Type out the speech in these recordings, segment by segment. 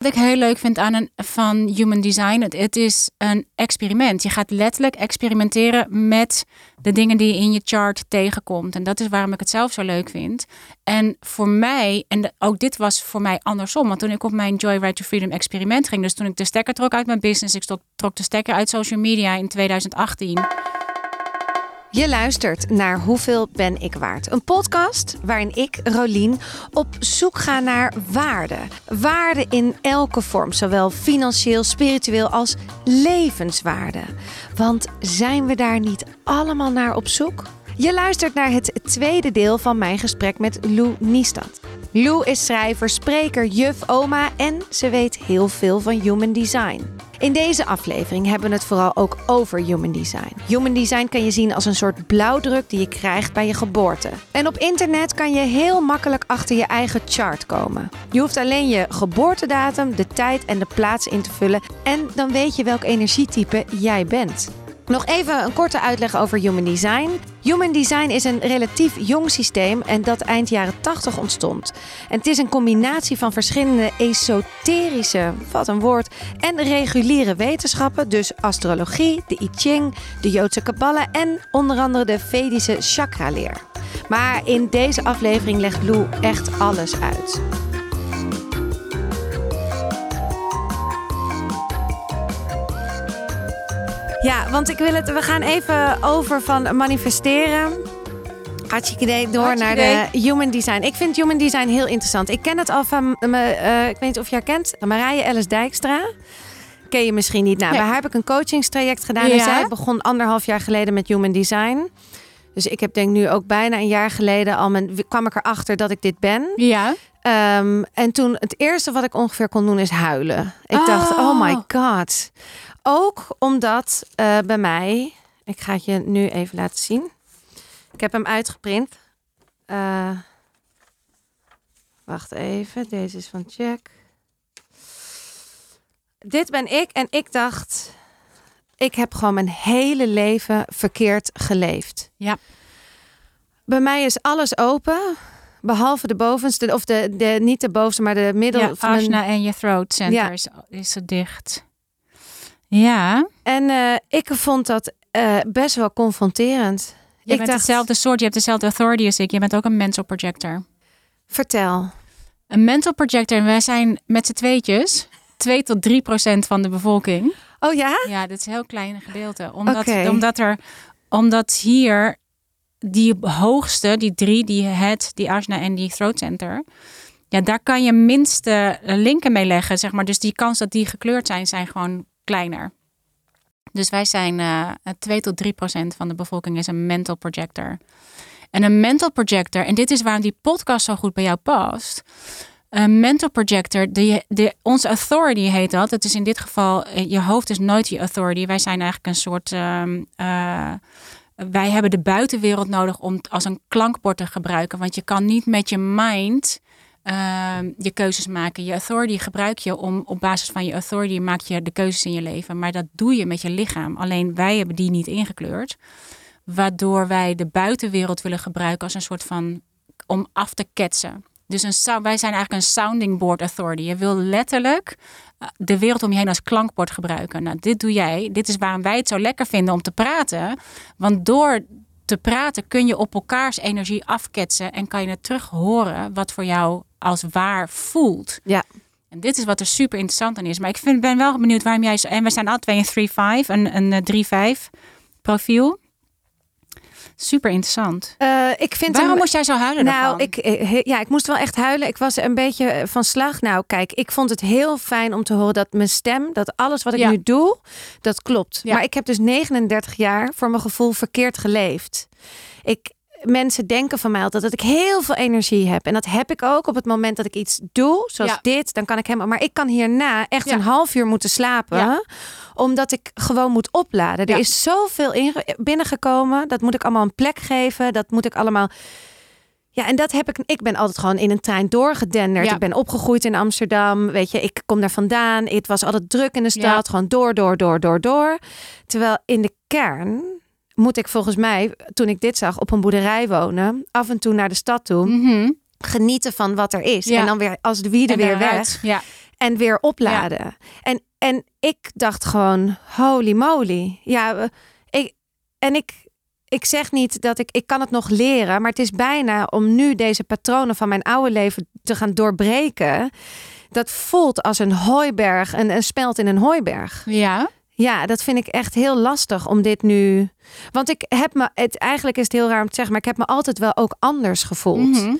Wat ik heel leuk vind aan een van human design, het, is een experiment. Je gaat letterlijk experimenteren met de dingen die je in je chart tegenkomt. En dat is waarom ik het zelf zo leuk vind. En voor mij, en ook dit was voor mij andersom. Want toen ik op mijn Joyride to Freedom experiment ging, dus toen ik de stekker trok uit mijn business, ik trok de stekker uit social media in 2018 je luistert naar Hoeveel ben ik waard? Een podcast waarin ik, Rolien, op zoek ga naar waarde. Waarde in elke vorm, zowel financieel, spiritueel als levenswaarde. Want zijn we daar niet allemaal naar op zoek? Je luistert naar het tweede deel van mijn gesprek met Lou Niestad. Lou is schrijver, spreker, juf, oma en ze weet heel veel van human design. In deze aflevering hebben we het vooral ook over human design. Human design kan je zien als een soort blauwdruk die je krijgt bij je geboorte. En op internet kan je heel makkelijk achter je eigen chart komen. Je hoeft alleen je geboortedatum, de tijd en de plaats in te vullen en dan weet je welk energietype jij bent. Nog even een korte uitleg over Human Design. Human Design is een relatief jong systeem en dat eind jaren 80 ontstond. En het is een combinatie van verschillende esoterische, wat een woord, en reguliere wetenschappen, dus astrologie, de I Ching, de Joodse Kabbala en onder andere de Vedische chakra-leer. Maar in deze aflevering legt Lou echt alles uit. Ja, want ik wil het. We gaan even over van manifesteren. Hartstikke idee door naar de human design. Ik vind human design heel interessant. Ik ken het al van, uh, ik weet niet of haar kent, Marije Ellis Dijkstra. Ken je misschien niet. Nou, nee. daar heb ik een coachingstraject gedaan. Ja. En zij begon anderhalf jaar geleden met human design. Dus ik heb denk nu ook bijna een jaar geleden al mijn, kwam ik erachter dat ik dit ben. Ja. Um, en toen het eerste wat ik ongeveer kon doen is huilen. Ik oh. dacht, oh my god. Ook omdat uh, bij mij, ik ga het je nu even laten zien. Ik heb hem uitgeprint. Uh, wacht even, deze is van Jack. Dit ben ik en ik dacht, ik heb gewoon mijn hele leven verkeerd geleefd. Ja. Bij mij is alles open. Behalve de bovenste, of de, de niet de bovenste, maar de middel. Ja, van en je throat center ja. is, is dicht. Ja. En uh, ik vond dat uh, best wel confronterend. Je ik bent dacht, hetzelfde soort, je hebt dezelfde authority als ik. Je bent ook een mental projector. Vertel. Een mental projector, en wij zijn met z'n tweetjes 2 tot 3 procent van de bevolking. Oh ja? Ja, dat is een heel klein gedeelte. Omdat, okay. omdat, er, omdat hier die hoogste, die drie, die head, die asna en die throat center... Ja, daar kan je minste linken mee leggen, zeg maar. Dus die kans dat die gekleurd zijn, zijn gewoon kleiner. Dus wij zijn uh, eh, 2 tot 3 procent van de bevolking is een mental projector. En een mental projector, en dit is waarom die podcast zo goed bij jou past. Een mental projector, de, de, onze authority heet dat. Het is in dit geval, eh, je hoofd is nooit je authority. Wij zijn eigenlijk een soort. Uh, uh, wij hebben de buitenwereld nodig om als een klankbord te gebruiken. Want je kan niet met je mind Ehm, je keuzes maken. Je authority gebruik je om op basis van je authority maak je de keuzes in je leven. Maar dat doe je met je lichaam. Alleen wij hebben die niet ingekleurd. Waardoor wij de buitenwereld willen gebruiken als een soort van om af te ketsen. Dus een, wij zijn eigenlijk een sounding board authority. Je wil letterlijk eh, de wereld om je heen als klankbord gebruiken. Nou, dit doe jij. Dit is waarom wij het zo lekker vinden om te praten. Want door te praten kun je op elkaars energie afketsen en kan je het terug horen wat voor jou als waar voelt. Ja. En dit is wat er super interessant aan is. Maar ik vind, ben wel benieuwd waarom jij... En we zijn alle twee een 3-5, een, een 3-5 profiel. Super interessant. Uh, ik vind Waarom moest jij zo huilen? Nou, ik, eh, ja, ik moest wel echt huilen. Ik was een beetje eh, van slag. Nou, kijk, ik vond het heel fijn om te horen dat mijn stem, dat alles wat ik ja. nu doe, dat klopt. Ja. Maar ik heb dus 39 jaar voor mijn gevoel verkeerd geleefd. Ik, mensen denken van mij altijd dat ik heel veel energie heb. En dat heb ik ook op het moment dat ik iets doe, zoals ja. dit. Dan kan ik helemaal. Maar ik kan hierna echt ja. een half uur moeten slapen. Ja. Omdat ik gewoon moet opladen. Er is zoveel in, binnengekomen. Dat moet ik allemaal een plek geven. Dat moet ik allemaal. Ja, en dat heb ik. Ik ben altijd gewoon in een trein doorgedenderd. Ik ben opgegroeid in Amsterdam. Weet je, ik kom daar vandaan. Het was altijd druk in de stad. Gewoon door, door, door, door, door. Terwijl in de kern moet ik volgens mij, toen ik dit zag, op een boerderij wonen. Af en toe naar de stad toe. Mm -hmm. Genieten van wat er is. Ja. En dan weer als de wieden weer weg. Ja. en weer opladen. En, en ik dacht gewoon, holy moly. Ja, ik, en ik, ik zeg niet dat ik, ik kan het nog leren, maar het is bijna om nu deze patronen van mijn oude leven te gaan doorbreken. Dat voelt als een hooiberg, een, een speld in een hooiberg. Ja. Ja, dat vind ik echt heel lastig om dit nu. Want ik heb me, het eigenlijk is het heel raar om te zeggen, maar ik heb me altijd wel ook anders gevoeld. Mhm.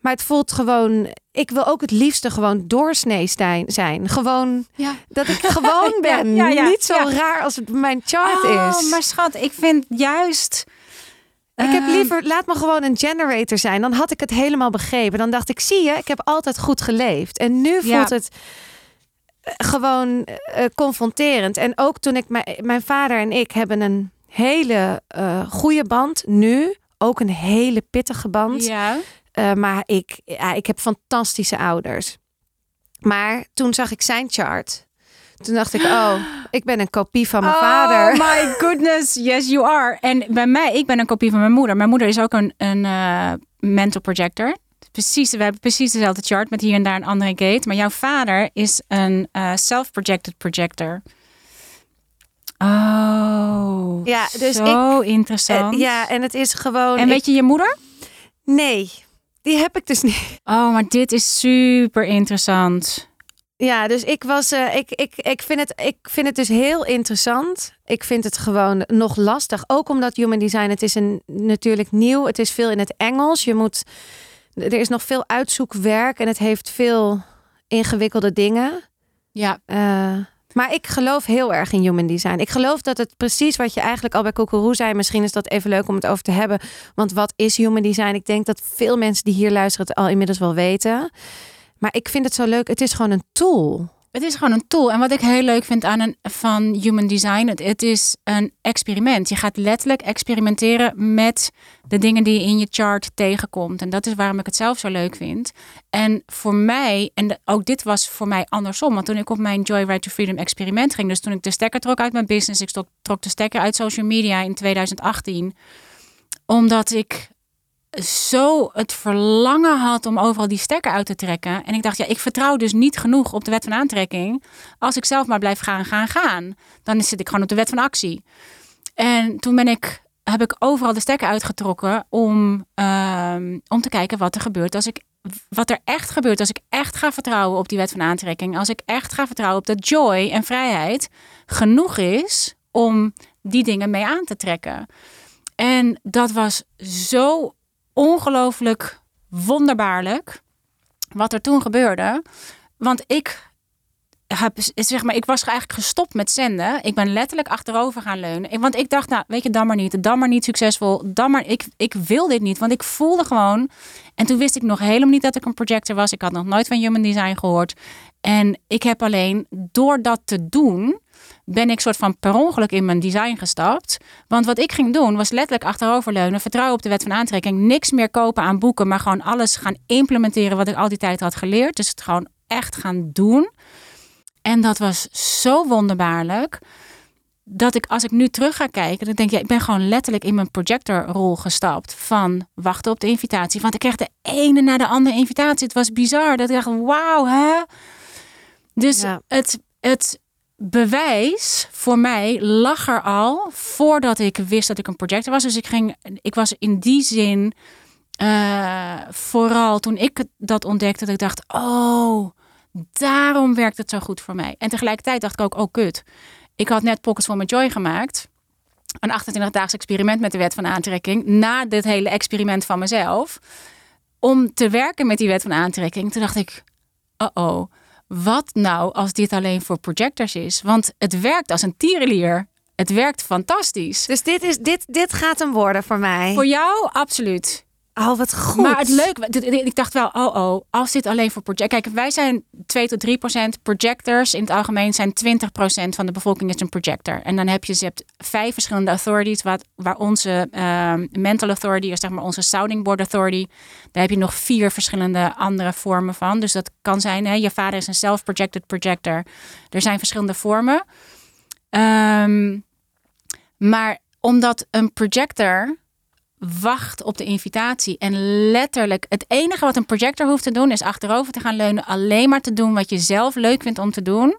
Maar het voelt gewoon. Ik wil ook het liefste gewoon doorsnee zijn. Gewoon ja. dat ik gewoon ben. ja, Niet zo raar als het mijn chart oh, is. Maar schat, ik vind juist. Ik heb ehm, liever, laat me gewoon een generator zijn. Dan had ik het helemaal begrepen. Dan dacht ik, zie je, ik heb altijd goed geleefd. En nu voelt het gewoon uh, confronterend. En ook toen ik, mijn, vader en ik hebben een hele uh, goede band. Nu ook een hele pittige band. Ja. Uh, maar ik, ja, ik heb fantastische ouders. Maar toen zag ik zijn chart. Toen dacht ik, oh, ik ben een kopie van mijn oh, vader. Oh my goodness, yes you are. En bij mij, ik ben een kopie van mijn moeder. Mijn moeder is ook een, een uh, mental projector. Precies, we hebben precies dezelfde chart met hier en daar een andere gate. Maar jouw vader is een uh, self-projected projector. Oh, ja, dus zo interessant. ja, en het is gewoon. En weet je je moeder? Nee, die heb ik dus niet. Oh, maar dit is super interessant. Ja, dus ik was, uh, ik, ik, ik, vind het, ik vind het dus heel interessant. Ik vind het gewoon nog lastig. Ook omdat human design, het is een, natuurlijk nieuw. Het is veel in het Engels. Je moet, er is nog veel uitzoekwerk en het heeft veel ingewikkelde dingen. Ja. Uh, maar ik geloof heel erg in human design. Ik geloof dat het precies wat je eigenlijk al bij Koekeroe zei. Misschien is dat even leuk om het over te hebben. Want wat is human design? Ik denk dat veel mensen die hier luisteren het al inmiddels wel weten. Maar ik vind het zo leuk. Het is gewoon een tool. Het is gewoon een tool. En wat ik heel leuk vind aan een, van human design, het, is een experiment. Je gaat letterlijk experimenteren met de dingen die je in je chart tegenkomt. En dat is waarom ik het zelf zo leuk vind. En voor mij, en ook dit was voor mij andersom. Want toen ik op mijn Joyride to Freedom experiment ging, dus toen ik de stekker trok uit mijn business, ik trok de stekker uit social media in 2018 omdat ik zo het verlangen had om overal die stekker uit te trekken. En ik dacht, ja, ik vertrouw dus niet genoeg op de wet van aantrekking. Als ik zelf maar blijf gaan, gaan, gaan, dan zit ik gewoon op de wet van actie. En toen ben ik, heb ik overal de stekker uitgetrokken om, ehm, om te kijken wat er gebeurt als ik wat er echt gebeurt als ik echt ga vertrouwen op die wet van aantrekking. Als ik echt ga vertrouwen op dat joy en vrijheid genoeg is om die dingen mee aan te trekken. En dat was zo ongelooflijk wonderbaarlijk wat er toen gebeurde. Want ik heb, zeg maar, ik was eigenlijk gestopt met zenden. Ik ben letterlijk achterover gaan leunen. Want ik dacht, nou, weet je, dan maar niet. Dan maar niet succesvol. Dan maar, ik, ik wil dit niet. Want ik voelde gewoon. En toen wist ik nog helemaal niet dat ik een projector was. Ik had nog nooit van Human Design gehoord. En ik heb alleen door dat te doen ben ik soort van per ongeluk in mijn design gestapt. Want wat ik ging doen was letterlijk achteroverleunen, vertrouwen op de wet van aantrekking, niks meer kopen aan boeken, maar gewoon alles gaan implementeren wat ik al die tijd had geleerd. Dus het gewoon echt gaan doen. En dat was zo wonderbaarlijk dat ik als ik nu terug ga kijken, dan denk je, ja, ik ben gewoon letterlijk in mijn projectorrol gestapt van wachten op de invitatie. Want ik kreeg de ene na de andere invitatie. Het was bizar. Dat ik dacht, wauw, hè? Dus het, het bewijs voor mij lag er al voordat ik wist dat ik een projector was. Dus ik ging, ik was in die zin uh, vooral toen ik dat ontdekte, dat ik dacht, oh, daarom werkt het zo goed voor mij. En tegelijkertijd dacht ik ook, oh kut, ik had net Pockets for My Joy gemaakt. Een 28-daags experiment met de wet van aantrekking. Na dit hele experiment van mezelf. Om te werken met die wet van aantrekking. Toen dacht ik, oh oh wat nou als dit alleen voor projectors is? Want het werkt als een tierenlier. Het werkt fantastisch. Dus dit, is, dit, dit gaat hem worden voor mij. Voor jou, absoluut. Oh, wat goed. Maar het leuke, ik dacht wel, oh oh, als dit alleen voor project. Kijk, wij zijn 2 tot 3 procent. Projectors in het algemeen zijn 20 procent van de bevolking is een projector. En dan heb je, je hebt vijf verschillende authorities, wat, waar onze uh, mental authority is, zeg maar onze sounding board authority. Daar heb je nog vier verschillende andere vormen van. Dus dat kan zijn, hè, je vader is een self-projected projector. Er zijn verschillende vormen. Um, maar omdat een projector wacht op de invitatie. En letterlijk, het enige wat een projector hoeft te doen, is achterover te gaan leunen. Alleen maar te doen wat je zelf leuk vindt om te doen.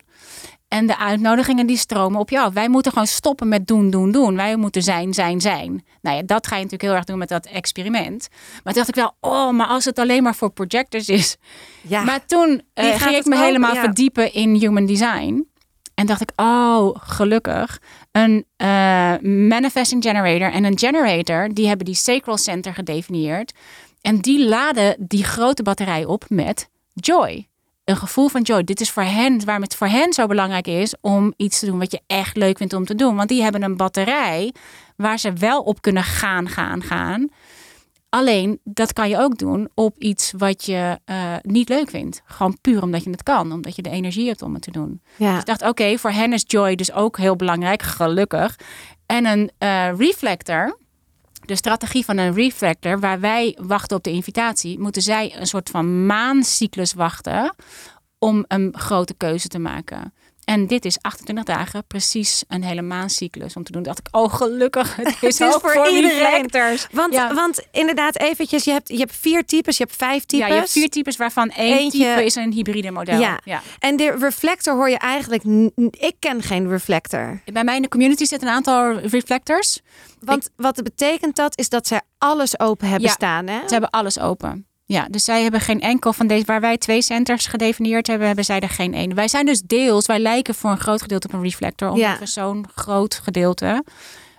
En de uitnodigingen die stromen op jou. Wij moeten gewoon stoppen met doen, doen, doen. Wij moeten zijn, zijn, zijn. Nou ja, dat ga je natuurlijk heel erg doen met dat experiment. Maar toen dacht ik wel, oh, maar als het alleen maar voor projectors is. Ja. Maar toen uh, ging ik me helemaal verdiepen in human design. En dacht ik, oh, gelukkig. Een uh, manifesting generator en een generator, die hebben die sacral center gedefinieerd. En die laden die grote batterij op met joy een gevoel van joy. Dit is voor hen, waarom het voor hen zo belangrijk is om iets te doen wat je echt leuk vindt om te doen. Want die hebben een batterij waar ze wel op kunnen gaan, gaan, gaan. Alleen dat kan je ook doen op iets wat je uh, niet leuk vindt. Gewoon puur omdat je het kan, omdat je de energie hebt om het te doen. Ja. Dus ik dacht, oké, voor hen is joy dus ook heel belangrijk, gelukkig. En een uh, reflector, de strategie van een reflector, waar wij wachten op de invitatie, moeten zij een soort van maancyclus wachten om een grote keuze te maken. En dit is 28 dagen, precies een hele maancyclus om te doen. dacht ik, oh gelukkig, het is, het is voor, voor iedereen. Want, want inderdaad, eventjes, je hebt, je hebt vier types, je hebt vijf types. Ja, je hebt vier types waarvan één Eentje... type is een hybride model. Ja. ja. En de reflector hoor je eigenlijk, ik ken geen reflector. Bij mij in de community zitten een aantal reflectors. Want wat betekent dat, is dat zij alles open hebben staan. Hè? Ze hebben alles open. Ja, dus zij hebben geen enkel van deze, waar wij twee centers gedefinieerd hebben, hebben zij er geen één. Wij zijn dus deels, wij lijken voor een groot gedeelte op een reflector, omdat we zo'n groot gedeelte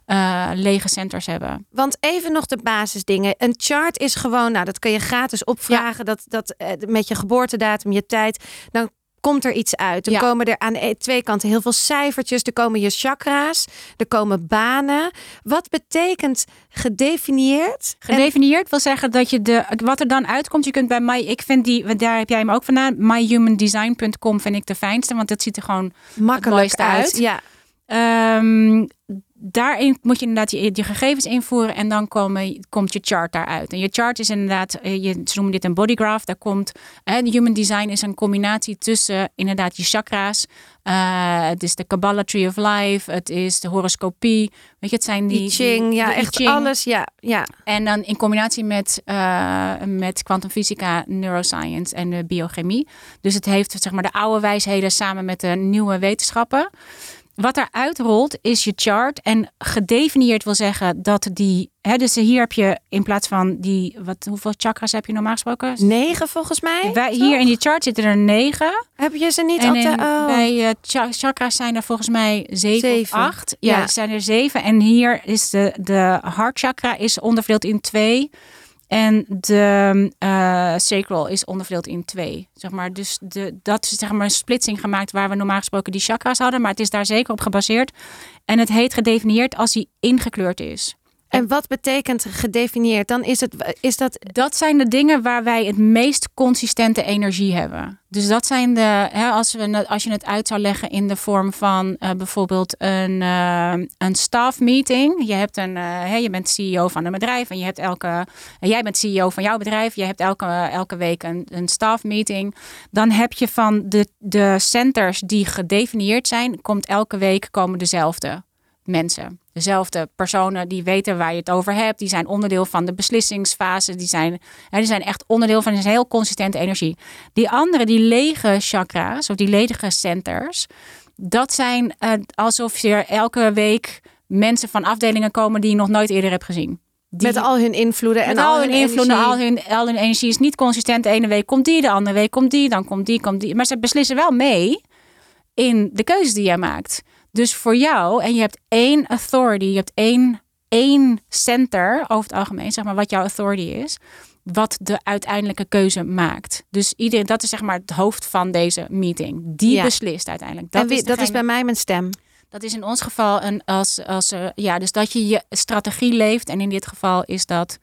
uh, lege centers hebben. Want even nog de basisdingen. Een chart is gewoon, nou dat kun je gratis opvragen, dat, dat uh, met je geboortedatum, je tijd. Dan komt er iets uit. Dan komen er aan e- twee kanten heel veel cijfertjes. Er komen je chakra's. Er komen banen. Wat betekent gedefinieerd? Gedefinieerd wil zeggen dat je de wat er dan uitkomt. Je kunt bij mij, ik vind die, daar heb jij hem ook vandaan. myhumandesign.com vind ik de fijnste, want dat ziet er gewoon makkelijk uit. uit. Ja. Um, daarin moet je inderdaad je, je gegevens invoeren en dan komen, komt je chart daaruit. En je chart is inderdaad, eh, je, ze noemen dit een bodygraph. Daar komt, hè, human design is een combinatie tussen inderdaad je chakra's. Uh, het is de Kabbalah Tree of Life, het is de horoscopie. Weet je, het zijn die... Ching, ja, echt alles, ja, ja. En dan in combinatie met, uh, met kwantumfysica, neuroscience en de biochemie. Dus het heeft zeg maar de oude wijsheden samen met de nieuwe wetenschappen wat eruit rolt is je chart. En gedefinieerd wil zeggen dat die. Hè, dus hier heb je in plaats van die. Wat, hoeveel chakras heb je normaal gesproken? Negen volgens mij. Wij, hier in die chart zitten er negen. Heb je ze niet en op de. Oh. Bij uh, chakras zijn er volgens mij zeven, of acht. Ja, ja, zijn er zeven. En hier is de, de heart chakra is onderverdeeld in twee. En de uh, sacral is onderverdeeld in twee. Zeg maar. Dus de, dat is zeg maar een splitsing gemaakt waar we normaal gesproken die chakras hadden. Maar het is daar zeker op gebaseerd. En het heet gedefinieerd als die ingekleurd is. En wat betekent gedefinieerd? Dan is het is dat. Dat zijn de dingen waar wij het meest consistente energie hebben. Dus dat zijn de. Hè, als, we, als je het uit zou leggen in de vorm van uh, bijvoorbeeld een, uh, een staff meeting. Je, hebt een, uh, je bent CEO van een bedrijf en je hebt elke. jij bent CEO van jouw bedrijf. Je hebt elke, elke week een, een staff meeting. Dan heb je van de, de centers die gedefinieerd zijn, komt elke week komen dezelfde mensen. Dezelfde personen die weten waar je het over hebt. Die zijn onderdeel van de beslissingsfase. Die zijn, hè, die zijn echt onderdeel van een heel consistente energie. Die andere, die lege chakra's of die ledige centers. Dat zijn uh, alsof er elke week mensen van afdelingen komen die je nog nooit eerder hebt gezien. met al hun invloeden en al hun, invloeden, al hun, al hun energie is niet consistent. De ene week komt die, de andere week komt die, dan komt die, komt die. Maar ze beslissen wel mee in de keuzes die jij maakt. Dus voor jou, en je hebt één authority, je hebt één, één center over het algemeen, zeg maar, wat jouw authority is, wat de uiteindelijke keuze maakt. Dus iedereen, dat is zeg maar het hoofd van deze meeting. Die beslist uiteindelijk. Dat, is, dat is bij mij mijn stem. Dat is in ons geval een als, als uh, ja, dus dat je je strategie leeft. En in dit geval is dat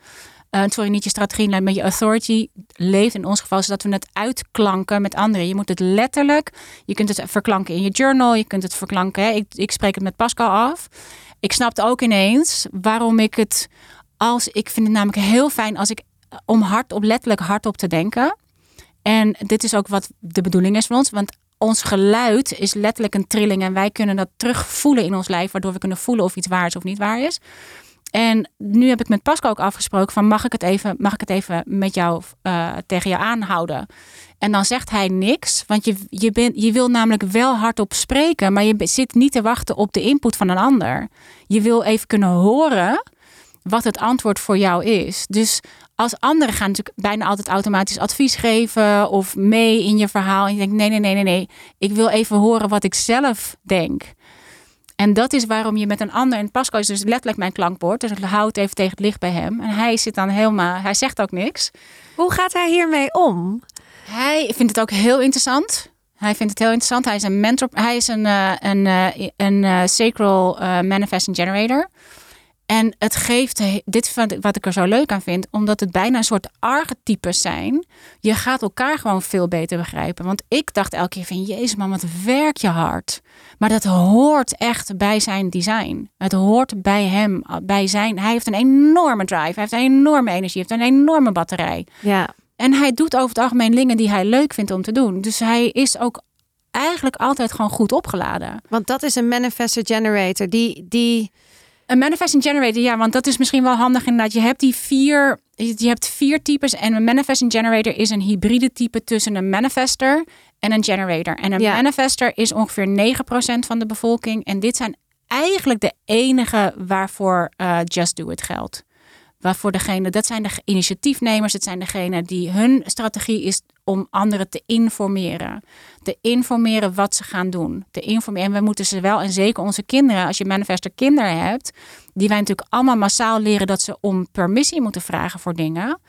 uh, sorry, niet je strategie, maar je authority leeft in ons geval, zodat we het uitklanken met anderen. Je moet het letterlijk, je kunt het verklanken in je journal, je kunt het verklanken. Hè. Ik, ik spreek het met Pascal af. Ik snapte ook ineens waarom ik het als, ik vind het namelijk heel fijn als ik om hard op letterlijk hardop te denken. En dit is ook wat de bedoeling is van ons, want ons geluid is letterlijk een trilling en wij kunnen dat terugvoelen in ons lijf, waardoor we kunnen voelen of iets waar is of niet waar is. En nu heb ik met Pascal ook afgesproken van mag ik het even, mag ik het even met jou uh, tegen jou aanhouden? En dan zegt hij niks, want je, je, bent, je wil namelijk wel hardop spreken, maar je zit niet te wachten op de input van een ander. Je wil even kunnen horen wat het antwoord voor jou is. Dus als anderen gaan natuurlijk bijna altijd automatisch advies geven of mee in je verhaal. En je denkt, nee, nee, nee, nee, nee. Ik wil even horen wat ik zelf denk. En dat is waarom je met een ander, en Pascal is dus letterlijk mijn klankbord, dus ik hou het even tegen het licht bij hem. En hij zit dan helemaal, hij zegt ook niks. Hoe gaat hij hiermee om? Hij vindt het ook heel interessant. Hij vindt het heel interessant. Hij is een mentor, hij is een, uh, een, uh, een uh, sacral manifesting generator. En het geeft, dit wat ik er zo leuk aan vind, omdat het bijna een soort archetypes zijn. Je gaat elkaar gewoon veel beter begrijpen. Want ik dacht elke keer van, jezus man, wat werk je hard. Maar dat hoort echt bij zijn design. Het hoort bij hem, bij zijn, hij heeft een enorme drive, hij heeft een enorme energie, hij heeft een enorme batterij. Ja. En hij doet over het algemeen dingen die hij leuk vindt om te doen. Dus hij is ook eigenlijk altijd gewoon goed opgeladen. Want dat is een manifestor generator die... die een manifesting generator, ja, want dat is misschien wel handig inderdaad. Je hebt die vier, je hebt vier types en een manifesting generator is een hybride type tussen een manifester en een generator. En een manifester is ongeveer 9% van de bevolking. En dit zijn eigenlijk de enige waarvoor uh, Just Do It geldt. Waarvoor degene, dat zijn de initiatiefnemers, het zijn degenen die hun strategie is om anderen te informeren. Te informeren wat ze gaan doen. Te informeren. En we moeten ze wel, en zeker onze kinderen, als je manifester kinderen hebt, die wij natuurlijk allemaal massaal leren dat ze om permissie moeten vragen voor dingen.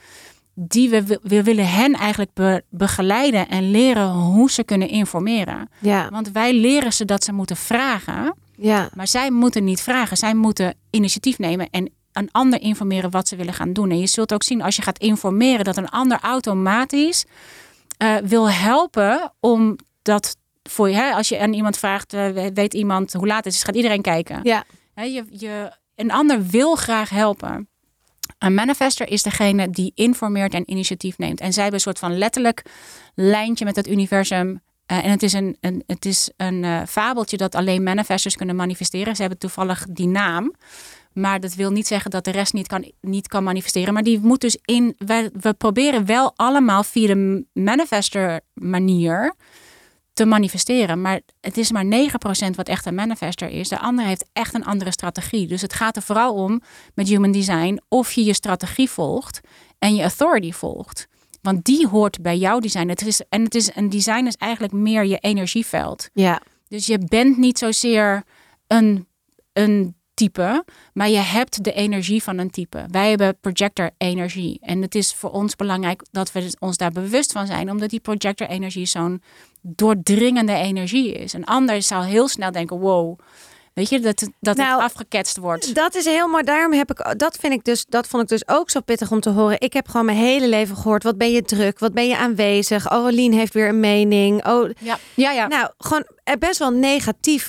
Die we, we willen hen eigenlijk begeleiden en leren hoe ze kunnen informeren. Ja. Want wij leren ze dat ze moeten vragen. Ja. Maar zij moeten niet vragen. Zij moeten initiatief nemen en een ander informeren wat ze willen gaan doen. En je zult ook zien als je gaat informeren dat een ander automatisch uh, wil helpen om dat voor je. Hè, als je aan iemand vraagt, uh, weet iemand hoe laat het is, gaat iedereen kijken. Ja. Hè, je, je, een ander wil graag helpen. Een manifester is degene die informeert en initiatief neemt. En zij hebben een soort van letterlijk lijntje met het universum. Uh, en het is een, een, het is een uh, fabeltje dat alleen manifestors kunnen manifesteren. Ze hebben toevallig die naam. Maar dat wil niet zeggen dat de rest niet kan, niet kan manifesteren. Maar die moet dus in. We, we proberen wel allemaal via de manifester manier te manifesteren. Maar het is maar 9% wat echt een manifester is. De andere heeft echt een andere strategie. Dus het gaat er vooral om met human design of je je strategie volgt en je authority volgt. Want die hoort bij jouw design. Het is, en het is, een design is eigenlijk meer je energieveld. Ja. Dus je bent niet zozeer een, een type, maar je hebt de energie van een type. Wij hebben projector energie en het is voor ons belangrijk dat we ons daar bewust van zijn, omdat die projector energie zo'n doordringende energie is. Een ander zou heel snel denken: wow. Weet je, dat, dat nou, het afgeketst wordt. Dat is heel mooi. Daarom heb ik dat vind ik dus, dat vond ik dus ook zo pittig om te horen. Ik heb gewoon mijn hele leven gehoord. Wat ben je druk? Wat ben je aanwezig? Oh, heeft weer een mening. Oh, ja, ja, ja. Nou, gewoon best wel negatief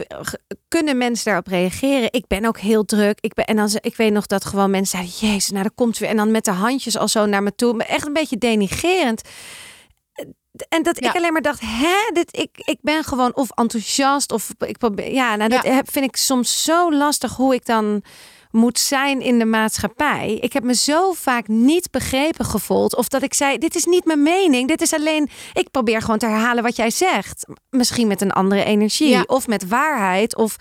kunnen mensen daarop reageren. Ik ben ook heel druk. Ik, ben, en dan, ik weet nog dat gewoon mensen zeiden: Jezus, nou, dat komt weer. En dan met de handjes al zo naar me toe. Echt een beetje denigerend. En dat ik alleen maar dacht, hè, dit, ik, ik ben gewoon of enthousiast of ik probeer. Ja, nou, dat ja. vind ik soms zo lastig hoe ik dan moet zijn in de maatschappij. Ik heb me zo vaak niet begrepen gevoeld. Of dat ik zei: Dit is niet mijn mening. Dit is alleen. Ik probeer gewoon te herhalen wat jij zegt. Misschien met een andere energie. Of met waarheid. Of,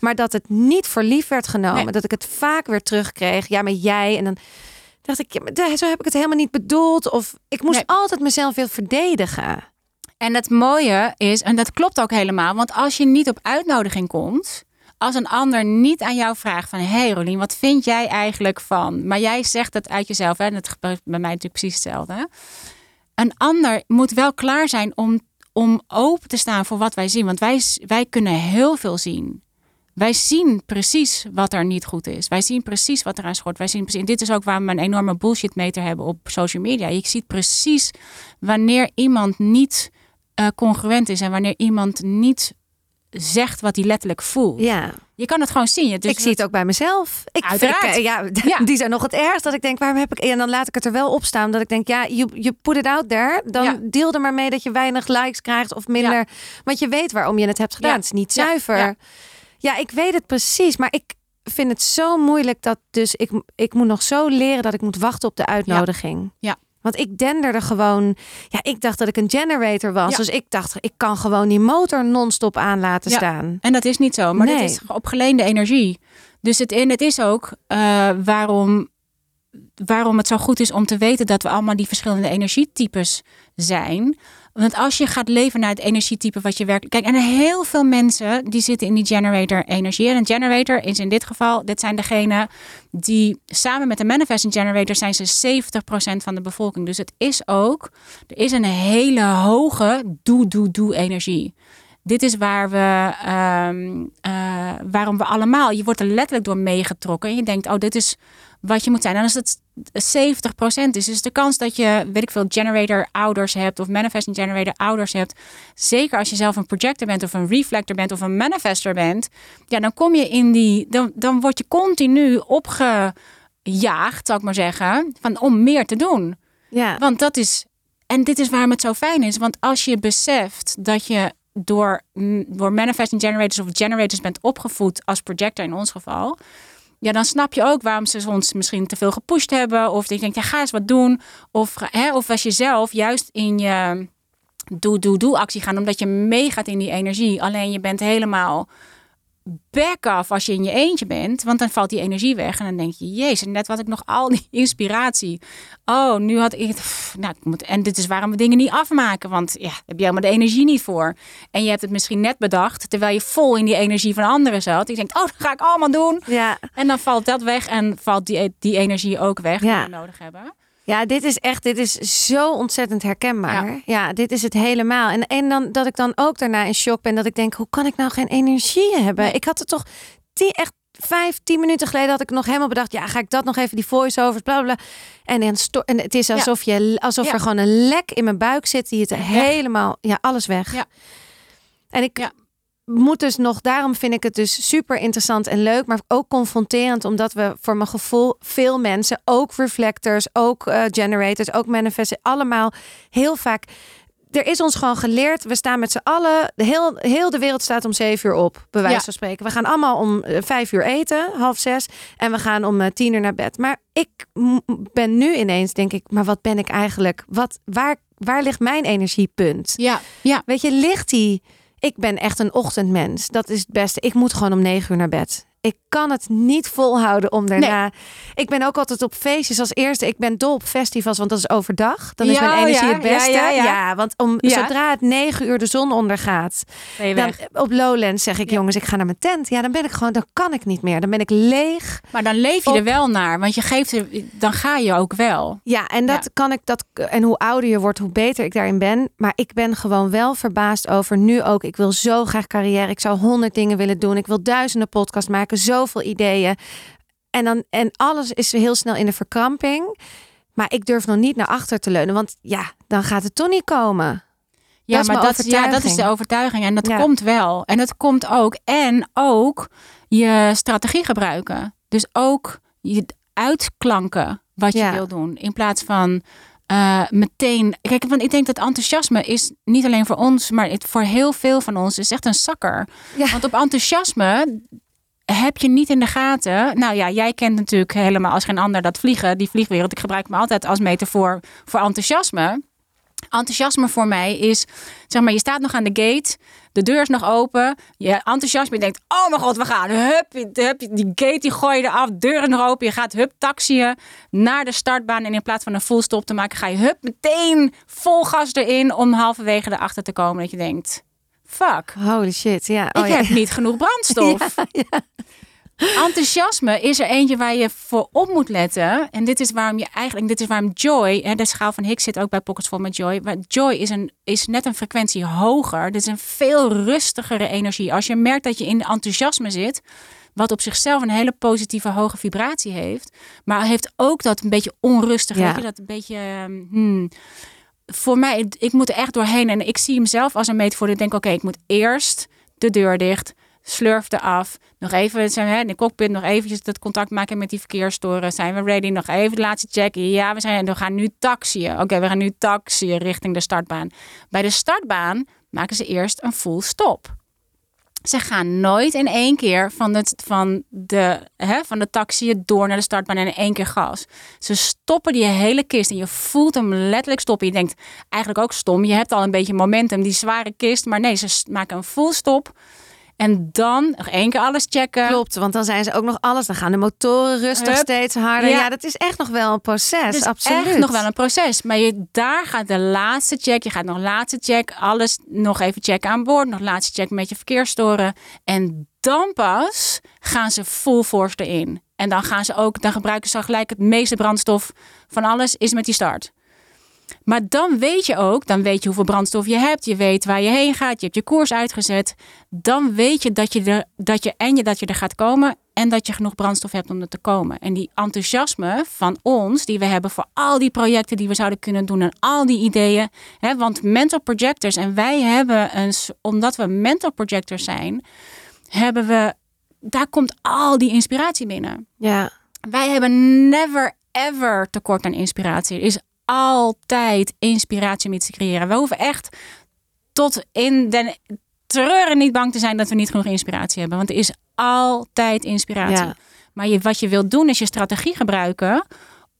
maar dat het niet voor lief werd genomen. Dat ik het vaak weer terugkreeg. Ja, maar jij. En dan dacht ik: Zo heb ik het helemaal niet bedoeld. Of ik moest altijd mezelf weer verdedigen. En het mooie is, en dat klopt ook helemaal, want als je niet op uitnodiging komt, als een ander niet aan jou vraagt van... hey Rolien, wat vind jij eigenlijk van... maar jij zegt het uit jezelf, hè? en dat gebeurt bij mij natuurlijk precies hetzelfde. Een ander moet wel klaar zijn om, om open te staan voor wat wij zien. Want wij, wij kunnen heel veel zien. Wij zien precies wat er niet goed is. Wij zien precies wat er aan schort. Wij zien precies, dit is ook waar we een enorme bullshit meter hebben op social media. Je ziet precies wanneer iemand niet uh, congruent is en wanneer iemand niet zegt wat hij letterlijk voelt. Ja. Je kan het gewoon zien. Dus ik zie het ook bij mezelf. Ik Uiteraard. Vind, ja, die zijn nog het ergst. Dat ik denk, waarom heb ik... En dan laat ik het er wel op staan. Dat ik denk, ja, je, je put it out there. Dan deel er maar mee dat je weinig likes krijgt of minder. Ja. Want je weet waarom je het hebt gedaan. Het is niet zuiver. Ja. ik weet het precies. Maar ik, vind het zo moeilijk dat dus ik, ik moet nog zo leren dat ik moet wachten op de uitnodiging. Ja. Want ik denderde gewoon. Ja, ik dacht dat ik een generator was. Dus ik dacht, ik kan gewoon die motor non-stop aan laten ja. staan. En dat is niet zo. Maar nee. dit is op geleende energie. Dus het, en het is ook uh, waarom, waarom het zo goed is om te weten dat we allemaal die verschillende energietypes zijn. Want als je gaat leven naar het energietype wat je werkt. Kijk, en heel veel mensen die zitten in die generator energie. En een generator is in dit geval, dit zijn degenen die samen met de manifesting generator zijn ze 70% van de bevolking. Dus het is ook, er is een hele hoge doe, doe, doe energie. Dit is waar we, um, uh, waarom we allemaal, je wordt er letterlijk door meegetrokken. En je denkt, oh, dit is wat je moet zijn. En als het 70% is, is de kans dat je, weet ik veel, generator ouders hebt of manifesting generator ouders hebt. Zeker als je zelf een projector bent of een reflector bent of een manifester bent. Ja, dan kom je in die, dan, dan word je continu opgejaagd, zou ik maar zeggen, van, om meer te doen. Ja. Want dat is, en dit is waarom het zo fijn is. Want als je beseft dat je door, door manifesting generators of generators bent opgevoed als projector in ons geval ja, dan snap je ook waarom ze ons misschien te veel gepusht hebben. Of je denkt, ja, ga eens wat doen. Of, hè, of als je zelf juist in je doe, doe, doe actie gaan, omdat je meegaat in die energie. Alleen je bent helemaal back af als je in je eentje bent. Want dan valt die energie weg. En dan denk je, jezus, net wat ik nog al die inspiratie. Oh, nu had ik Nou, ik moet, en dit is waarom we dingen niet afmaken. Want ja, heb je helemaal de energie niet voor. En je hebt het misschien net bedacht. Terwijl je vol in die energie van anderen zat. Ik denk, oh, dat ga ik allemaal doen. Ja. En dan valt dat weg. En valt die, die energie ook weg die we nodig hebben. Ja, dit is echt, dit is zo ontzettend herkenbaar. Ja, dit is het helemaal. En, en dan dat ik dan ook daarna in shock ben dat ik denk, hoe kan ik nou geen energie hebben? Ik had het toch die echt vijf, tien minuten geleden had ik nog helemaal bedacht, ja, ga ik dat nog even die voice-overs, bla bla. En, en, en het is alsof, je, alsof er gewoon een lek in mijn buik zit die het helemaal, ja, alles weg. Ja. En ik moet dus nog, daarom vind ik het dus super interessant en leuk, maar ook confronterend, omdat we voor mijn gevoel veel mensen, ook reflectors, ook uh, generators, ook manifesten, allemaal heel vaak. Er is ons gewoon geleerd, we staan met z'n allen, de heel, heel de wereld staat om zeven uur op, bij wijze van spreken. We gaan allemaal om uh, vijf uur eten, half zes, en we gaan om uh, tien uur naar bed. Maar ik ben nu ineens, denk ik, maar wat ben ik eigenlijk? Wat, waar, waar ligt mijn energiepunt? Ja, ja. Weet je, ligt die ik ben echt een ochtendmens. Dat is het beste. Ik moet gewoon om negen uur naar bed ik kan het niet volhouden om daarna. Ik ben ook altijd op feestjes als eerste. Ik ben dol op festivals, want dat is overdag. Dan is mijn energie het beste. Ja, ja, want om, zodra het negen uur de zon ondergaat, dan, op Lowlands zeg ik, jongens, ik ga naar mijn tent. Ja, dan ben ik gewoon, dan kan ik niet meer. Dan ben ik leeg. Maar dan leef je er wel naar, want je geeft er, dan ga je ook wel. Ja, en dat kan ik dat. En hoe ouder je wordt, hoe beter ik daarin ben. Maar ik ben gewoon wel verbaasd over nu ook. Ik wil zo graag carrière. Ik zou honderd dingen willen doen. Ik wil duizenden podcasts maken zoveel ideeën. En, dan, en alles is heel snel in de verkramping. Maar ik durf nog niet naar achter te leunen. Want ja, dan gaat het toch niet komen. Ja, dat maar dat, ja, dat is de overtuiging. En dat komt wel. En dat komt ook. En ook je strategie gebruiken. Dus ook je uitklanken wat je wil doen. In plaats van uh, meteen. Kijk, want ik denk dat enthousiasme is niet alleen voor ons, maar het, voor heel veel van ons is echt een zakker. Want op enthousiasme, heb je niet in de gaten. Nou ja, jij kent natuurlijk helemaal als geen ander dat vliegen, die vliegwereld. Ik gebruik me altijd als metafoor voor enthousiasme. Enthousiasme voor mij is, zeg maar, je staat nog aan de gate, de deur is nog open, je enthousiasme, je denkt, oh mijn god, we gaan, hup, hup die gate die gooi je eraf, deur is nog open, je gaat hup taxiën naar de startbaan en in plaats van een full stop te maken, ga je hup meteen vol gas erin om halverwege erachter te komen dat je denkt, fuck. Holy shit, ja. Oh, ik heb niet genoeg brandstof. ja, Enthousiasme is er eentje waar je voor op moet letten. En dit is waarom je eigenlijk, dit is waarom joy, hè, de schaal van Higgs zit ook bij Pockets Vol met joy. Maar joy is, een, is net een frequentie hoger. Dit is een veel rustigere energie. Als je merkt dat je in enthousiasme zit, wat op zichzelf een hele positieve hoge vibratie heeft, maar heeft ook dat een beetje onrustig, ja. dat een beetje. Hmm, voor mij, ik moet er echt doorheen. En ik zie hem zelf als een metafoor. Ik denk, oké, ik moet eerst de deur dicht, slurfde af. Nog even zijn we in de cockpit, nog eventjes het contact maken met die verkeerstoren. Zijn we ready? Nog even de laatste check. Ja, we, zijn, we gaan nu taxiën. Oké, we gaan nu taxiën richting de startbaan. Bij de startbaan maken ze eerst een full stop. Ze gaan nooit in één keer van, het, van, de, hè, van de taxi door naar de startbaan en in één keer gas. Ze stoppen die hele kist en je voelt hem letterlijk stoppen. Je denkt eigenlijk ook stom. Je hebt al een beetje momentum, die zware kist. Maar nee, ze maken een full stop. En dan nog één keer alles checken. Klopt, want dan zijn ze ook nog alles. Dan gaan de motoren rustig steeds harder. Ja. dat is echt nog wel een proces. Het absoluut. Echt nog wel een proces. Maar je, daar gaat de laatste check. Je gaat nog laatste check. Alles nog even checken aan boord. Nog laatste check met je verkeersstoren. En dan pas gaan ze full force erin. En dan gaan ze ook, dan gebruiken ze gelijk het meeste brandstof van alles is met die start. Maar dan weet je ook, dan weet je hoeveel brandstof je hebt. Je weet waar je heen gaat. Je hebt je koers uitgezet. Dan weet je dat je er, dat je, en je, dat je er gaat komen. En dat je genoeg brandstof hebt om er te komen. En die enthousiasme van ons, die we hebben voor al die projecten die we zouden kunnen doen. En al die ideeën. Hè, want mental projectors, en wij hebben een, omdat we mental projectors zijn, hebben we, daar komt al die inspiratie binnen. Ja. Wij hebben never ever tekort aan inspiratie. Er is altijd inspiratie mee te creëren. We hoeven echt tot in den treuren niet bang te zijn dat we niet genoeg inspiratie hebben. Want er is altijd inspiratie. Maar je, wat je wilt doen is je strategie gebruiken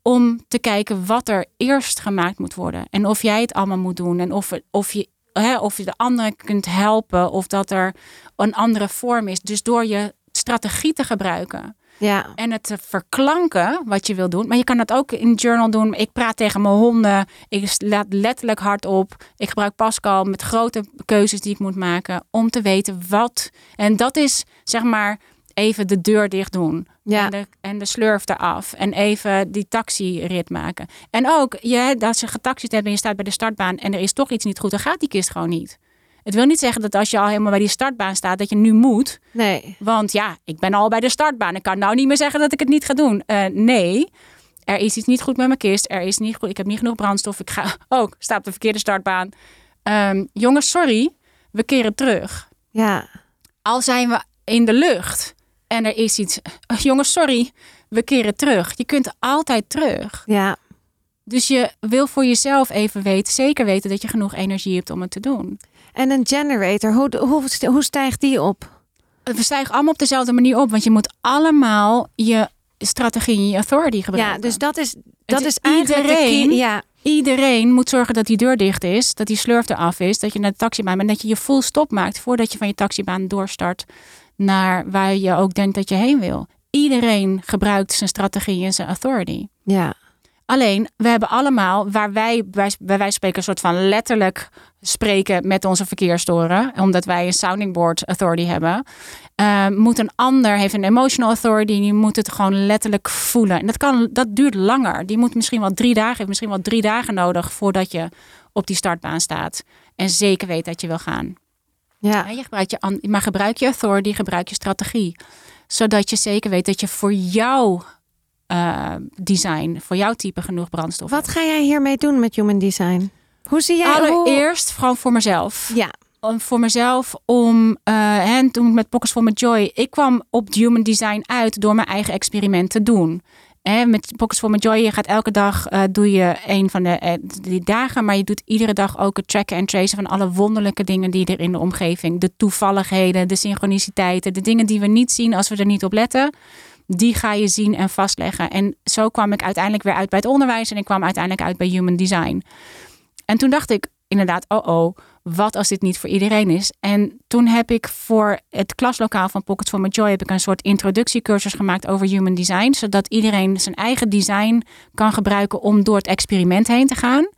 om te kijken wat er eerst gemaakt moet worden. En of jij het allemaal moet doen. En of, of, je, hè, of je de anderen kunt helpen. Of dat er een andere vorm is. Dus door je strategie te gebruiken ja. En het te verklanken wat je wil doen. Maar je kan dat ook in journal doen. Ik praat tegen mijn honden. Ik laat letterlijk hardop. Ik gebruik Pascal met grote keuzes die ik moet maken. Om te weten wat. En dat is zeg maar even de deur dicht doen. Ja. En, de, en de slurf eraf. En even die taxirit maken. En ook, je, als je getaxied hebt en je staat bij de startbaan en er is toch iets niet goed, dan gaat die kist gewoon niet. Het wil niet zeggen dat als je al helemaal bij die startbaan staat, dat je nu moet. Nee. Want ja, ik ben al bij de startbaan. Ik kan nou niet meer zeggen dat ik het niet ga doen. Uh, nee, er is iets niet goed met mijn kist. Er is niet goed. Ik heb niet genoeg brandstof. Ik ga ook, oh, sta op de verkeerde startbaan. Um, jongens, sorry. We keren terug. Ja. Al zijn we in de lucht en er is iets. Jongens, sorry. We keren terug. Je kunt altijd terug. Ja. Dus je wil voor jezelf even weten, zeker weten dat je genoeg energie hebt om het te doen. En een generator, hoe, hoe, hoe stijgt die op? We stijgen allemaal op dezelfde manier op, want je moet allemaal je strategie en je authority gebruiken. Ja, dus dat is, dat is, is iedereen. ja. Iedereen moet zorgen dat die deur dicht is, dat die slurf eraf is, dat je naar de taxibaan bent, dat je je full stop maakt voordat je van je taxibaan doorstart naar waar je ook denkt dat je heen wil. Iedereen gebruikt zijn strategie en zijn authority. Ja. Alleen, we hebben allemaal, waar wij bij, wij spreken, een soort van letterlijk spreken met onze verkeerstoren, omdat wij een sounding board authority hebben, uh, moet een ander, heeft een emotional authority, die moet het gewoon letterlijk voelen. En dat, kan, dat duurt langer. Die moet misschien wel drie dagen, heeft misschien wel drie dagen nodig voordat je op die startbaan staat. En zeker weet dat je wil gaan. Ja. je gebruikt je, maar gebruik je authority, gebruik je strategie. Zodat je zeker weet dat je voor jou uh, design, voor jouw type genoeg brandstof. Wat ga jij hiermee doen met human design? Hoe zie jij Allereerst hoe... gewoon voor mezelf. Ja. Om, voor mezelf om uh, en toen met Pockets for My Joy, ik kwam op human design uit door mijn eigen experiment te doen. En met Pockets for My Joy, je gaat elke dag, uh, doe je een van de uh, die dagen, maar je doet iedere dag ook het tracken en tracen van alle wonderlijke dingen die er in de omgeving, de toevalligheden, de synchroniciteiten, de dingen die we niet zien als we er niet op letten die ga je zien en vastleggen. En zo kwam ik uiteindelijk weer uit bij het onderwijs en ik kwam uiteindelijk uit bij Human Design. En toen dacht ik inderdaad, oh oh, wat als dit niet voor iedereen is? En toen heb ik voor het klaslokaal van Pockets for My Joy heb ik een soort introductiecursus gemaakt over Human Design, zodat iedereen zijn eigen design kan gebruiken om door het experiment heen te gaan.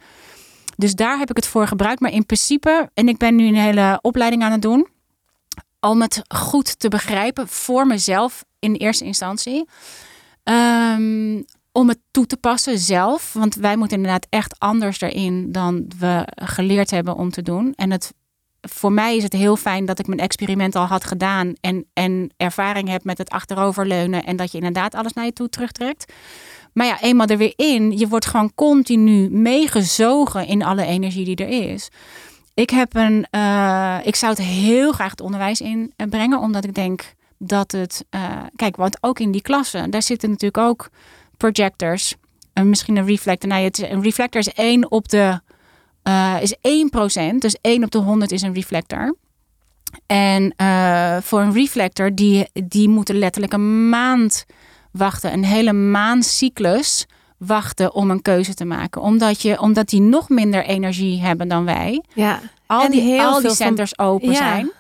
Dus daar heb ik het voor gebruikt. Maar in principe, en ik ben nu een hele opleiding aan het doen om het goed te begrijpen voor mezelf in eerste instantie. Um, om het toe te passen zelf. Want wij moeten inderdaad echt anders erin dan we geleerd hebben om te doen. En het, voor mij is het heel fijn dat ik mijn experiment al had gedaan. En, en ervaring heb met het achteroverleunen. En dat je inderdaad alles naar je toe terugtrekt. Maar ja, eenmaal er weer in, je wordt gewoon continu meegezogen in alle energie die er is. Ik heb een. Uh, ik zou het heel graag het onderwijs in brengen, omdat ik denk dat het. Uh, kijk, want ook in die klassen, daar zitten natuurlijk ook projectors. En misschien een reflector. Nou, een reflector is 1 op de. Uh, is 1%. Dus 1 op de 100 is een reflector. En voor een reflector, die, die moeten letterlijk een maand wachten. Een hele maandcyclus wachten om een keuze te maken. Omdat, je, omdat die nog minder energie hebben dan wij. Ja. Al en die, heel al die centers open ja, zijn.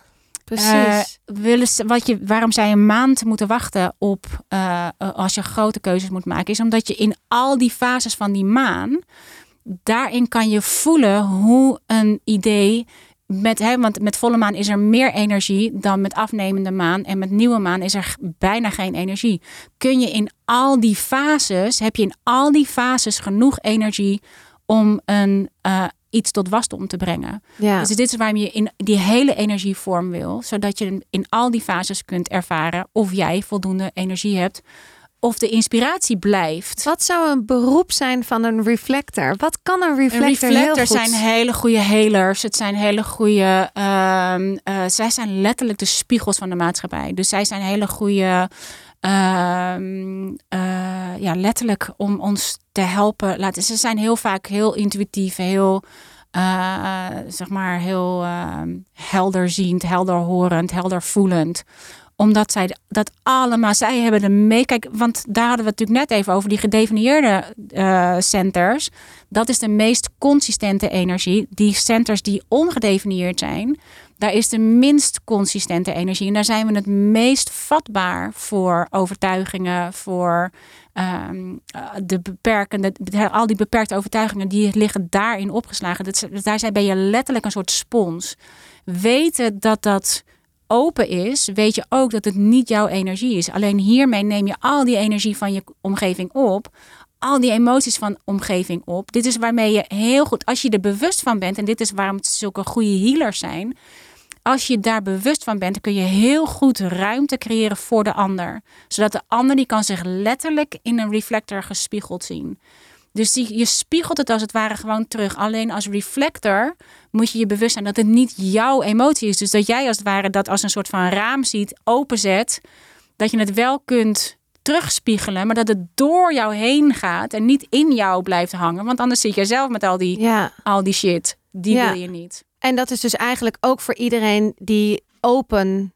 Precies. Uh, willen ze, wat je, waarom zij een maand moeten wachten op uh, als je grote keuzes moet maken, is omdat je in al die fases van die maan, daarin kan je voelen hoe een idee met, hè, want met volle maan is er meer energie dan met afnemende maan. En met nieuwe maan is er bijna geen energie. Kun je in al die fases, heb je in al die fases genoeg energie om een, uh, iets tot wasdom te brengen. Ja. Dus dit is waarom je in die hele energievorm wil. Zodat je in al die fases kunt ervaren of jij voldoende energie hebt of de inspiratie blijft. Wat zou een beroep zijn van een reflector? Wat kan een reflector? Een reflector zijn hele goede helers. Het zijn hele goede. Uh, zij zijn letterlijk de spiegels van de maatschappij. Dus zij zijn hele goede. Uh, ja, letterlijk om ons te helpen. Laten. Ze zijn heel vaak heel intuïtief, heel. Uh, zeg maar heel ehm, helderziend, helderhorend, heldervoelend omdat zij dat allemaal, zij hebben de mee. Kijk, want daar hadden we het natuurlijk net even over, die gedefinieerde uh, centers. Dat is de meest consistente energie. Die centers die ongedefinieerd zijn, daar is de minst consistente energie. En daar zijn we het meest vatbaar voor overtuigingen, voor um, de beperkende, al die beperkte overtuigingen, die liggen daarin opgeslagen. Dat, daar ben je letterlijk een soort spons. Weten dat dat open is, weet je ook dat het niet jouw energie is. Alleen hiermee neem je al die energie van je omgeving op. Al die emoties van omgeving op. Dit is waarmee je heel goed, als je er bewust van bent, en dit is waarom het zulke goede healers zijn. Als je daar bewust van bent, kun je heel goed ruimte creëren voor de ander. Zodat de ander die kan zich letterlijk in een reflector gespiegeld zien. Dus die, je spiegelt het als het ware gewoon terug. Alleen als reflector moet je je bewust zijn dat het niet jouw emotie is. Dus dat jij als het ware dat als een soort van raam ziet, openzet. Dat je het wel kunt terugspiegelen, maar dat het door jou heen gaat en niet in jou blijft hangen. Want anders zit je zelf met al die, ja. al die shit. Die wil je niet. En dat is dus eigenlijk ook voor iedereen die open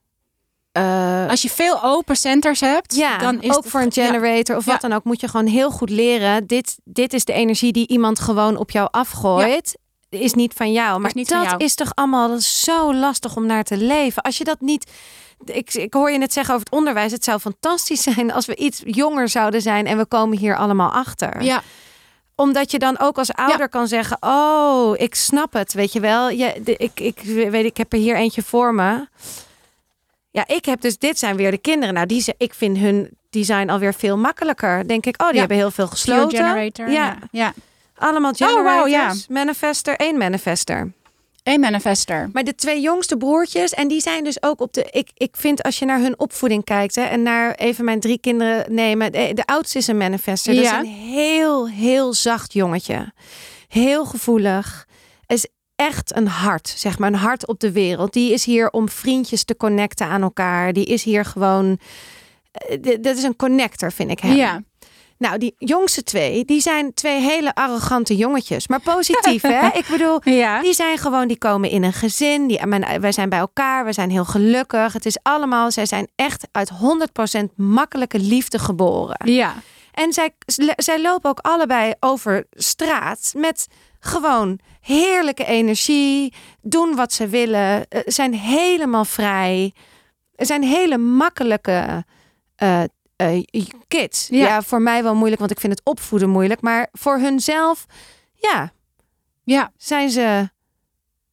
uh, Als je veel open centers hebt, ja, dan is ook voor een generator of wat dan ook, moet je gewoon heel goed leren. Dit, dit is de energie die iemand gewoon op jou afgooit. Is niet van jou. Maar is dat is toch allemaal zo lastig om naar te leven. Als je dat niet. Ik, ik hoor je net zeggen over het onderwijs. Het zou fantastisch zijn als we iets jonger zouden zijn en we komen hier allemaal achter. Ja omdat je dan ook als ouder kan zeggen: Oh, ik snap het. Weet je wel. Je, de, ik, ik weet, ik heb er hier eentje voor me. Ja, ik heb dus, dit zijn weer de kinderen. Nou, die, ik vind hun design alweer veel makkelijker. Denk ik, oh, die hebben heel veel gesloten. generator. Ja. ja. Allemaal generators. Oh, wow, ja. Manifester, één manifester. Eén manifester. Maar de twee jongste broertjes, en die zijn dus ook op de. Ik, ik vind als je naar hun opvoeding kijkt, hè, en naar even mijn drie kinderen nemen. De, de oudste is een manifester. Ja. Dat is een heel, heel zacht jongetje. Heel gevoelig. Echt een hart, zeg maar, een hart op de wereld. Die is hier om vriendjes te connecten aan elkaar. Die is hier gewoon. Eh, dat is een connector, vind ik hem. Ja. Nou, die jongste twee, die zijn twee hele arrogante jongetjes. Maar positief, hè? Ik bedoel, ja. die zijn gewoon, die komen in een gezin. Die, wij zijn bij elkaar, we zijn heel gelukkig. Het is allemaal, zij zijn echt uit 100% makkelijke liefde geboren. Ja. En zij, zij lopen ook allebei over straat met gewoon heerlijke energie, doen wat ze willen, uh, zijn helemaal vrij. Er zijn hele makkelijke uh, uh, kids. Ja. ja. voor mij wel moeilijk, want ik vind het opvoeden moeilijk. Maar voor hunzelf, ja, ja. zijn ze.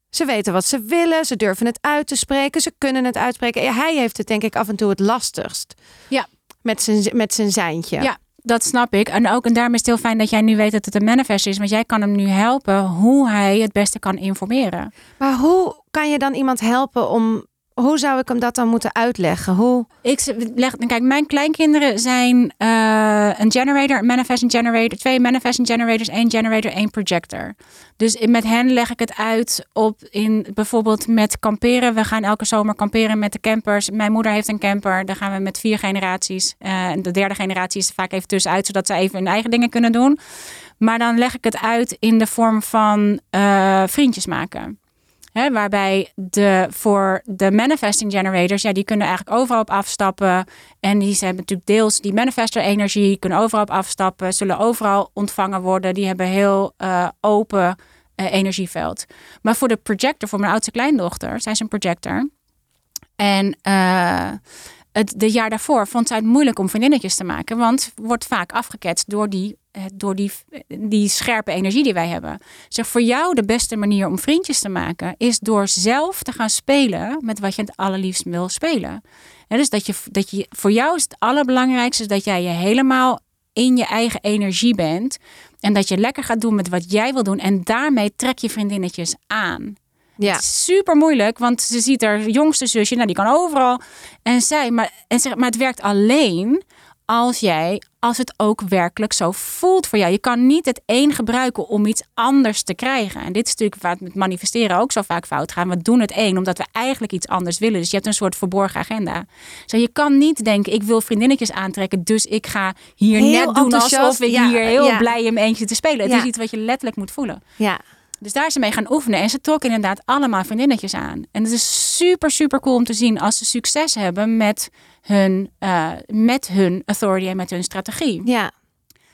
Ze weten wat ze willen, ze durven het uit te spreken, ze kunnen het uitspreken. Hij heeft het denk ik af en toe het lastigst. Ja. Met zijn, met zijn zijntje. Ja, dat snap ik. En ook en daarom is het heel fijn dat jij nu weet dat het een manifest is. Want jij kan hem nu helpen hoe hij het beste kan informeren. Maar hoe kan je dan iemand helpen om hoe zou ik hem dat dan moeten uitleggen? Hoe? Ik leg, kijk, mijn kleinkinderen zijn uh, een generator, een manifesting generator, twee manifesting generators, één generator, één projector. Dus met hen leg ik het uit op in bijvoorbeeld met kamperen. We gaan elke zomer kamperen met de campers. Mijn moeder heeft een camper. Daar gaan we met vier generaties. Uh, de derde generatie is vaak even tussenuit, zodat ze even hun eigen dingen kunnen doen. Maar dan leg ik het uit in de vorm van uh, vriendjes maken. Waarbij de, voor de manifesting generators, ja, die kunnen eigenlijk overal op afstappen. En die hebben natuurlijk deels die manifester energie, kunnen overal op afstappen, zullen overal ontvangen worden. Die hebben heel uh, open uh, energieveld. Maar voor de projector, voor mijn oudste kleindochter, zij is een projector. En uh, het de jaar daarvoor vond zij het moeilijk om vriendinnetjes te maken. Want wordt vaak afgeketst door die, eh, door die, die scherpe energie die wij hebben. Zeg, voor jou de beste manier om vriendjes te maken is door zelf te gaan spelen met wat je het allerliefst wil spelen. En dus dat je, dat je, voor jou is het allerbelangrijkste dat jij je helemaal in je eigen energie bent. En dat je lekker gaat doen met wat jij wil doen. En daarmee trek je vriendinnetjes aan. Ja. super moeilijk, want ze ziet haar jongste zusje, nou die kan overal. En zij, maar, en zeg, maar het werkt alleen als jij, als het ook werkelijk zo voelt voor jou. Je kan niet het een gebruiken om iets anders te krijgen. En dit is natuurlijk waar het met manifesteren ook zo vaak fout gaat. We doen het één omdat we eigenlijk iets anders willen. Dus je hebt een soort verborgen agenda. Zo, je kan niet denken, ik wil vriendinnetjes aantrekken, dus ik ga hier net doen alsof ik hier heel blij in mijn eentje te spelen. Het is iets wat je letterlijk moet voelen. Ja. Dus daar ze mee gaan oefenen. En ze trok inderdaad allemaal vriendinnetjes aan. En het is super, super cool om te zien als ze succes hebben met hun, uh, met hun authority en met hun strategie. Ja.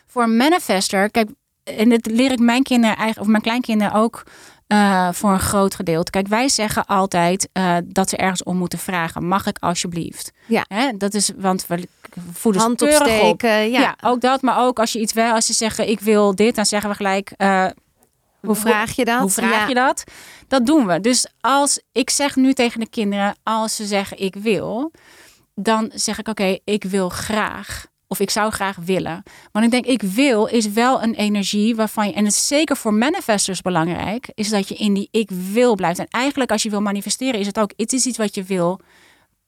Voor een manifester, kijk, en dat leer ik mijn kinderen eigenlijk, of mijn kleinkinderen ook uh, voor een groot gedeelte. Kijk, wij zeggen altijd uh, dat ze ergens om moeten vragen. Mag ik alsjeblieft? Ja. Hè? Dat is, want we voeden Hand opsteken, ja. ja. Ook dat, maar ook als je iets wel, als ze zeggen ik wil dit, dan zeggen we gelijk uh, hoe vraag je dat? Hoe vraag je dat? Dat doen we. Dus als ik zeg nu tegen de kinderen, als ze zeggen ik wil, dan zeg ik oké, ik wil graag. Of ik zou graag willen. Want ik denk, ik wil is wel een energie waarvan je, en het is zeker voor manifestors belangrijk, is dat je in die ik wil blijft. En eigenlijk als je wil manifesteren, is het ook, het is iets wat je wil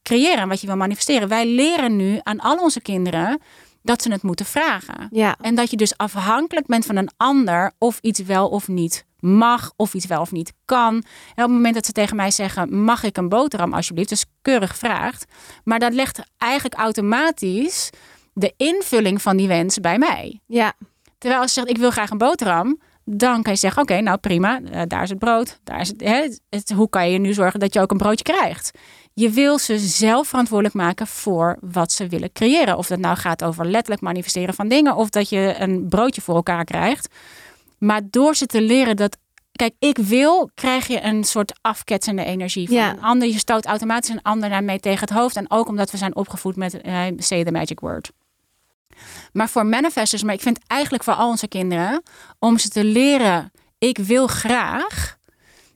creëren, wat je wil manifesteren. Wij leren nu aan al onze kinderen dat ze het moeten vragen. Ja. En dat je dus afhankelijk bent van een ander of iets wel of niet mag of iets wel of niet kan. En op het moment dat ze tegen mij zeggen: Mag ik een boterham alsjeblieft? Dus keurig vraagt. Maar dat legt eigenlijk automatisch de invulling van die wens bij mij. Ja. Terwijl als ze zegt: Ik wil graag een boterham. Dan kan je zeggen: Oké, nou prima, uh, daar is het brood. Daar is het, hè, het, hoe kan je nu zorgen dat je ook een broodje krijgt? Je wil ze zelf verantwoordelijk maken voor wat ze willen creëren. Of dat nou gaat over letterlijk manifesteren van dingen, of dat je een broodje voor elkaar krijgt. Maar door ze te leren dat, kijk, ik wil, krijg je een soort afketsende energie van Ja. een ander. Je stoot automatisch een ander daarmee tegen het hoofd. En ook omdat we zijn opgevoed met eh, say the magic word. Maar voor manifestors, maar ik vind eigenlijk voor al onze kinderen, om ze te leren, ik wil graag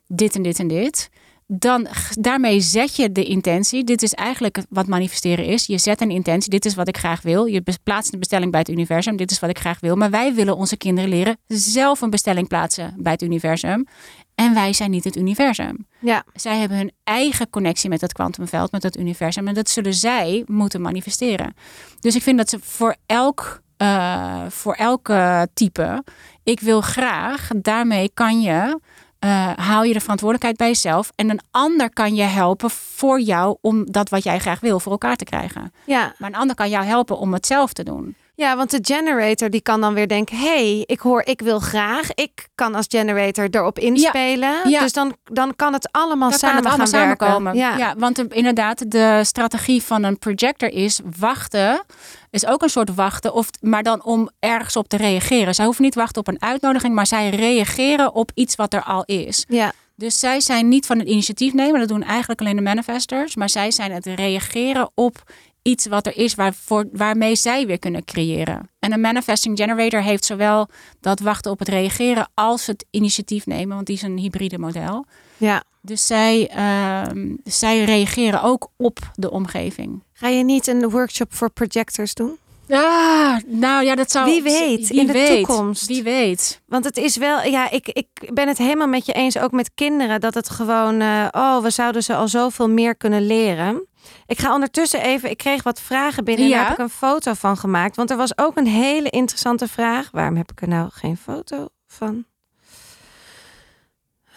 dit en dit en dit. Dan daarmee zet je de intentie. Dit is eigenlijk wat manifesteren is. Je zet een intentie. Dit is wat ik graag wil. Je plaatst een bestelling bij het universum. Dit is wat ik graag wil. Maar wij willen onze kinderen leren zelf een bestelling plaatsen bij het universum. En wij zijn niet het universum. Ja. Zij hebben hun eigen connectie met het kwantumveld, met het universum. En dat zullen zij moeten manifesteren. Dus ik vind dat ze voor elk, uh, voor elke type, ik wil graag, daarmee kan je, uh, haal je de verantwoordelijkheid bij jezelf. En een ander kan je helpen voor jou om dat wat jij graag wil voor elkaar te krijgen. Ja. Maar een ander kan jou helpen om het zelf te doen. Ja, want de generator die kan dan weer denken: hey, ik hoor, ik wil graag. Ik kan als generator erop inspelen. Ja, ja. Dus dan, dan kan het allemaal Dan samen kan het allemaal gaan werken. samenkomen. Ja. Ja. want de- inderdaad, de strategie van een projector is wachten. Is ook een soort wachten, of, maar dan om ergens op te reageren. Zij hoeven niet te wachten op een uitnodiging, maar zij reageren op iets wat er al is. ja. Dus zij zijn niet van het initiatief nemen, dat doen eigenlijk alleen de manifestors. Maar zij zijn het reageren op iets wat er is waarvoor, waarmee zij weer kunnen creëren. En een manifesting generator heeft zowel dat wachten op het reageren als het initiatief nemen, want die is een hybride model. ja. Dus zij, ehm, zij reageren ook op de omgeving. Ga je niet een workshop voor projectors doen? Ah, nou ja, dat zou. Wie weet, wie in de weet, toekomst. Wie weet. Want het is wel, ja, ik, ik ben het helemaal met je eens, ook met kinderen, dat het gewoon, eh, oh, we zouden ze al zoveel meer kunnen leren. Ik ga ondertussen even, ik kreeg wat vragen binnen en Ja. daar heb ik een foto van gemaakt. Want er was ook een hele interessante vraag. Waarom heb ik er nou geen foto van?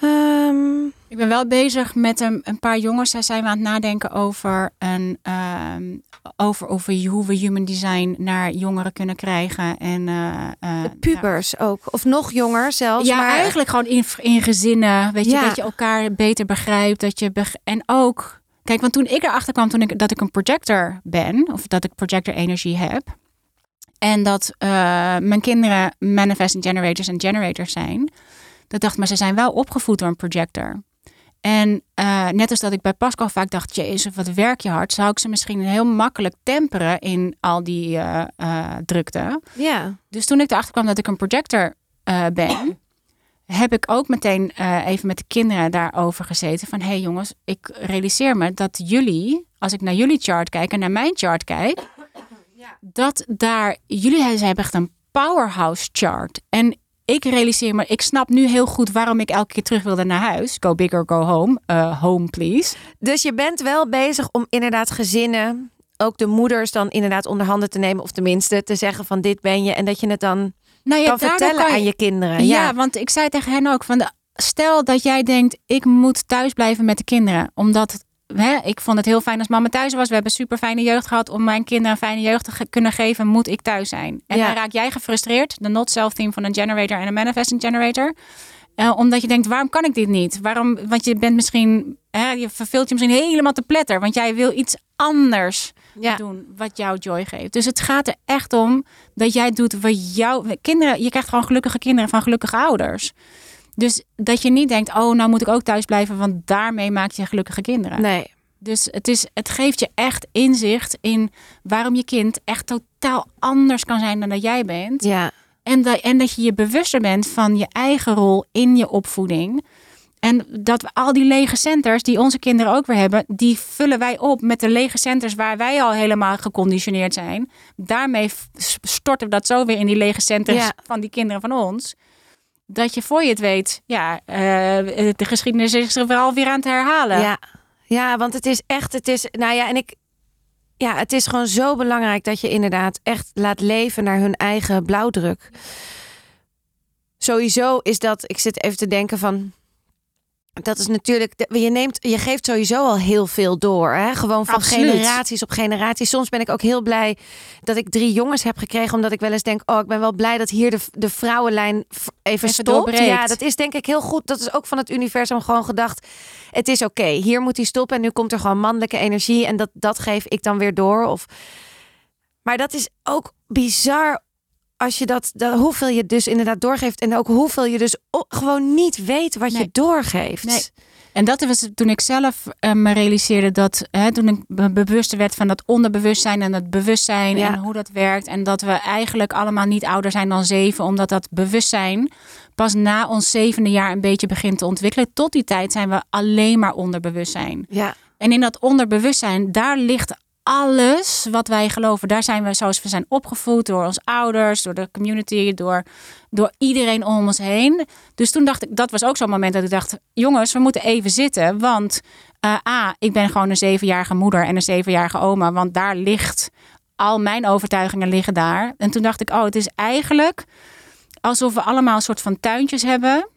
Um... Ik ben wel bezig met een, een paar jongens. Zij zijn we aan het nadenken over, een, uh, over, over hoe we human design naar jongeren kunnen krijgen. En, uh, pubers ook. Of nog jonger zelfs. Ja, maar... eigenlijk gewoon in, in gezinnen. Weet je, dat je elkaar beter begrijpt. Dat je en ook... Kijk, want toen ik erachter kwam toen ik, dat ik een projector ben. Of dat ik projector energie heb. En dat uh, mijn kinderen manifesting generators en generators zijn. Dat dacht, maar ze zijn wel opgevoed door een projector. En uh, net als dat ik bij Pascal vaak dacht, jezus, wat werk je hard, zou ik ze misschien heel makkelijk temperen in al die uh, uh, drukte. Ja. Dus toen ik erachter kwam dat ik een projector ben, heb ik ook meteen even met de kinderen daarover gezeten. Van, hé hey jongens, ik realiseer me dat jullie, als ik naar jullie chart kijk en naar mijn chart kijk, ja. dat daar, jullie hebben echt een powerhouse chart. En ik realiseer me, ik snap nu heel goed waarom ik elke keer terug wilde naar huis. Go big or go home. Uh, home, please. Dus je bent wel bezig om inderdaad gezinnen, ook de moeders dan inderdaad onder handen te nemen. Of tenminste te zeggen van dit ben je. En dat je het dan nou ja, kan vertellen aan je kinderen. Ja. ja, want ik zei tegen hen ook van... De, stel dat jij denkt, ik moet thuis blijven met de kinderen. Omdat hè, ik vond het heel fijn als mama thuis was. We hebben super fijne jeugd gehad. Om mijn kinderen een fijne jeugd te kunnen geven, moet ik thuis zijn. En dan raak jij gefrustreerd. De not self team van een generator en een manifesting generator. Uh, omdat je denkt, waarom kan ik dit niet? Waarom? Want je bent misschien, hè, je verveelt je misschien helemaal te pletter. Want jij wil iets anders doen wat jou joy geeft. Dus het gaat er echt om dat jij doet wat jouw kinderen. Je krijgt gewoon gelukkige kinderen van gelukkige ouders. Dus dat je niet denkt, oh, nou moet ik ook thuis blijven, want daarmee maak je gelukkige kinderen. Nee. Dus het, is, het geeft je echt inzicht in waarom je kind echt totaal anders kan zijn dan dat jij bent. Ja. En dat, en dat je je bewuster bent van je eigen rol in je opvoeding. En dat we al die lege centers die onze kinderen ook weer hebben, die vullen wij op met de lege centers waar wij al helemaal geconditioneerd zijn. Daarmee storten we dat zo weer in die lege centers van die kinderen van ons dat je voor je het weet, ja, uh, de geschiedenis is er wel weer aan het herhalen. Ja. ja, want het is echt, het is, nou ja, en ik, ja, het is gewoon zo belangrijk dat je inderdaad echt laat leven naar hun eigen blauwdruk. Sowieso is dat, ik zit even te denken van, dat is natuurlijk, je, neemt, je geeft sowieso al heel veel door. Hè? Gewoon van generaties op generaties. Soms ben ik ook heel blij dat ik drie jongens heb gekregen. Omdat ik wel eens denk, oh, ik ben wel blij dat hier de, de vrouwenlijn even, even stopt. Ja, dat is denk ik heel goed. Dat is ook van het universum gewoon gedacht. Het is oké, hier moet hij stoppen. En nu komt er gewoon mannelijke energie. En dat, dat geef ik dan weer door. Of... Maar dat is ook bizar als je dat, de, hoeveel je dus inderdaad doorgeeft en ook hoeveel je dus gewoon niet weet wat je doorgeeft. Nee. En dat was toen ik zelf uh, me realiseerde dat hè, toen ik me bewust werd van dat onderbewustzijn en dat bewustzijn en hoe dat werkt. En dat we eigenlijk allemaal niet ouder zijn dan zeven, omdat dat bewustzijn pas na ons zevende jaar een beetje begint te ontwikkelen. Tot die tijd zijn we alleen maar onderbewustzijn. Ja. En in dat onderbewustzijn, daar ligt alles wat wij geloven, daar zijn we zoals we zijn opgevoed door onze ouders, door de community, door, door iedereen om ons heen. Dus toen dacht ik, dat was ook zo'n moment dat ik dacht, jongens, we moeten even zitten. Want uh, A, ik ben gewoon een zevenjarige moeder en een zevenjarige oma, want daar ligt, al mijn overtuigingen liggen daar. En toen dacht ik, oh, het is eigenlijk alsof we allemaal een soort van tuintjes hebben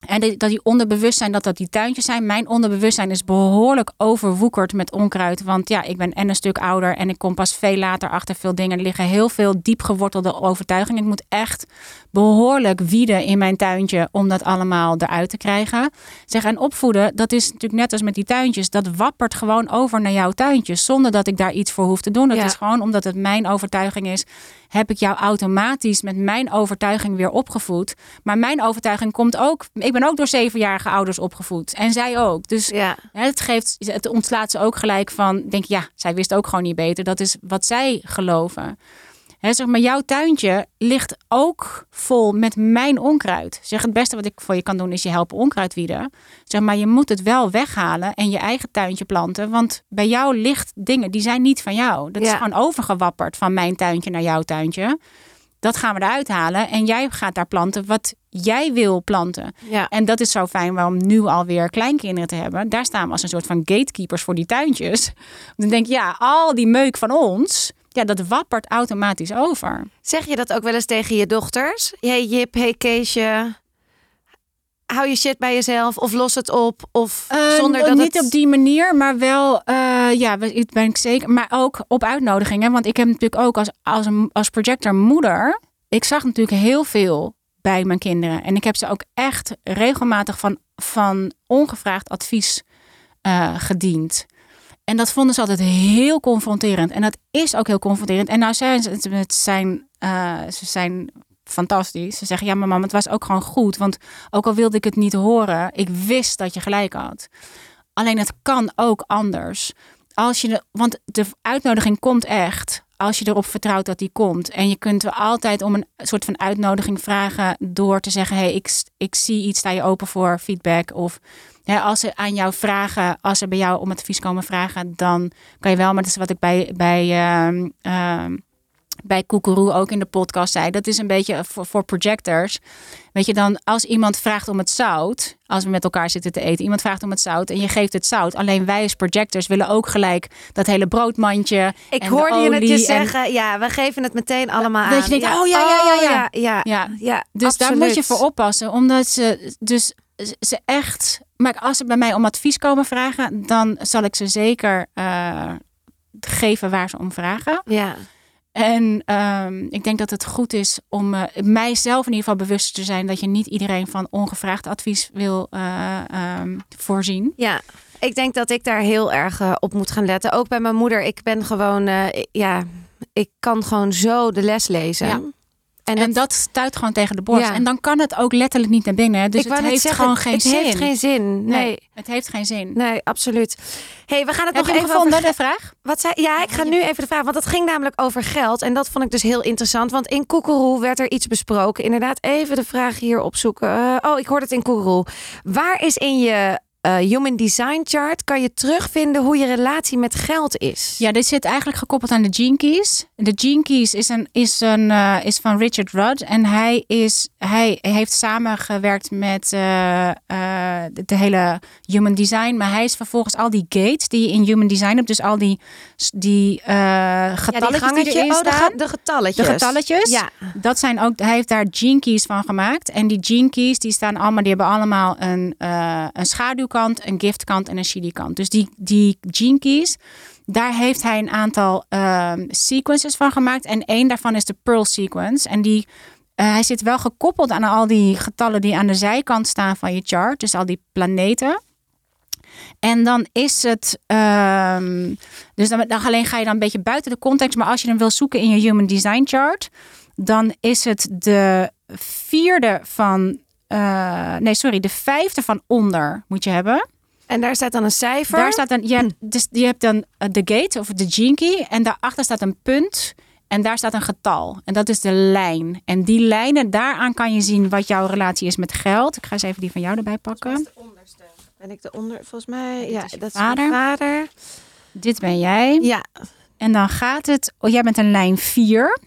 en dat die onderbewustzijn, dat dat die tuintjes zijn. Mijn onderbewustzijn is behoorlijk overwoekerd met onkruid. Want ja, ik ben en een stuk ouder en ik kom pas veel later achter veel dingen. Er liggen heel veel diep gewortelde overtuigingen. Ik moet echt behoorlijk wieden in mijn tuintje om dat allemaal eruit te krijgen. Zeg, en opvoeden, dat is natuurlijk net als met die tuintjes. Dat wappert gewoon over naar jouw tuintjes. Zonder dat ik daar iets voor hoef te doen. Dat is gewoon omdat het mijn overtuiging is heb ik jou automatisch met mijn overtuiging weer opgevoed. Maar mijn overtuiging komt ook. Ik ben ook door zevenjarige ouders opgevoed. En zij ook. Dus ja. het, geeft, het ontslaat ze ook gelijk van. Denk ja, zij wist ook gewoon niet beter. Dat is wat zij geloven zeg maar, jouw tuintje ligt ook vol met mijn onkruid. Zeg, het beste wat ik voor je kan doen is je helpen onkruid wieden. Zeg maar, je moet het wel weghalen en je eigen tuintje planten. Want bij jou ligt dingen die zijn niet van jou. Dat is gewoon overgewapperd van mijn tuintje naar jouw tuintje. Dat gaan we eruit halen en jij gaat daar planten wat jij wil planten. Ja. En dat is zo fijn om nu alweer kleinkinderen te hebben. Daar staan we als een soort van gatekeepers voor die tuintjes. Dan denk je, ja, al die meuk van ons, ja, dat wappert automatisch over. Zeg je dat ook wel eens tegen je dochters? Hey Jip, hey Keesje. hou je shit bij jezelf of los het op? Of uh, zonder dat niet het... op die manier, maar wel, uh, ja, ben ik zeker. Maar ook op uitnodigingen. Want ik heb natuurlijk ook als, als, een, als projector moeder. Ik zag natuurlijk heel veel bij mijn kinderen. En ik heb ze ook echt regelmatig van, van ongevraagd advies uh, gediend. En dat vonden ze altijd heel confronterend. En dat is ook heel confronterend. En nou zijn ze, het zijn, ze zijn fantastisch. Ze zeggen, ja, maar het was ook gewoon goed. Want ook al wilde ik het niet horen, ik wist dat je gelijk had. Alleen het kan ook anders. Als je want de uitnodiging komt echt als je erop vertrouwt dat die komt. En je kunt er altijd om een soort van uitnodiging vragen door te zeggen: hey, ik, ik zie iets, sta je open voor feedback? Of als ze aan jou vragen, als ze bij jou om advies komen vragen, dan kan je wel. Maar dat is wat ik bij, bij uh, uh, bij Koekeroe ook in de podcast zei. Dat is een beetje voor, voor projectors. Weet je dan, als iemand vraagt om het zout, als we met elkaar zitten te eten, iemand vraagt om het zout en je geeft het zout. Alleen wij als projectors willen ook gelijk dat hele broodmandje. Ik hoorde je het je zeggen, ja, we geven het meteen allemaal aan. Dat je denkt, oh ja, ja, ja, ja. Oh, ja, ja, ja. dus absoluut. daar moet je voor oppassen, omdat ze dus ze echt. Maar als ze bij mij om advies komen vragen, dan zal ik ze zeker uh, geven waar ze om vragen. Ja. En um, ik denk dat het goed is om uh, mijzelf in ieder geval bewust te zijn dat je niet iedereen van ongevraagd advies wil uh, um, voorzien. Ja. Ik denk dat ik daar heel erg uh, op moet gaan letten. Ook bij mijn moeder. Ik ben gewoon, ja, ik kan gewoon zo de les lezen. Ja. En, en dat, stuit gewoon tegen de borst. Ja. En dan kan het ook letterlijk niet naar binnen. Dus het heeft zeggen, gewoon geen het zin. Het heeft geen zin. Nee. nee. het heeft geen zin. Nee, absoluut. hey, we gaan het Heb nog je even gevonden, over... de vraag? Wat zei... Ja, ik ga nu even de vraag. Want het ging namelijk over geld. En dat vond ik dus heel interessant. Want in Koekeroe werd er iets besproken. Inderdaad, even de vraag hier opzoeken. Uh, oh, ik hoorde het in Koekeroe. Waar is in je uh, Human Design Chart kan je terugvinden hoe je relatie met geld is. Ja, dit zit eigenlijk gekoppeld aan de Gene Keys. De Gene Keys is, een, is, een, uh, is van Richard Rudd. En hij, is, hij heeft samengewerkt met uh, de, de, hele Human Design. Maar hij is vervolgens al die gates die je in Human Design hebt. Dus al die, die getalletjes ja, die, die erin oh, staan. De, de getalletjes. De getalletjes. Ja. Dat zijn ook, hij heeft daar Gene Keys van gemaakt. En die Gene Keys die staan allemaal, die hebben allemaal een, een schaduw kant, een giftkant en een shidi kant. Dus die, die gene keys, daar heeft hij een aantal uh, sequences van gemaakt. En één daarvan is de Pearl sequence. En die, uh, hij zit wel gekoppeld aan al die getallen die aan de zijkant staan van je chart. Dus al die planeten. En dan is het. Um, dus dan, dan alleen ga je dan een beetje buiten de context. Maar als je hem wil zoeken in je Human Design chart, dan is het de vierde van uh, nee, sorry, de vijfde van onder moet je hebben. En daar staat dan een cijfer? Daar staat dan, je, hebt, dus, je hebt dan de gate of de gene key. En daarachter staat een punt. En daar staat een getal. En dat is de lijn. En die lijnen, daaraan kan je zien wat jouw relatie is met geld. Ik ga eens even die van jou erbij pakken. Dat is de onderste. Ben ik de onder, volgens mij? Ja, is dat is vader. mijn vader. Dit ben jij. Ja. En dan gaat het, oh, jij bent een lijn 4.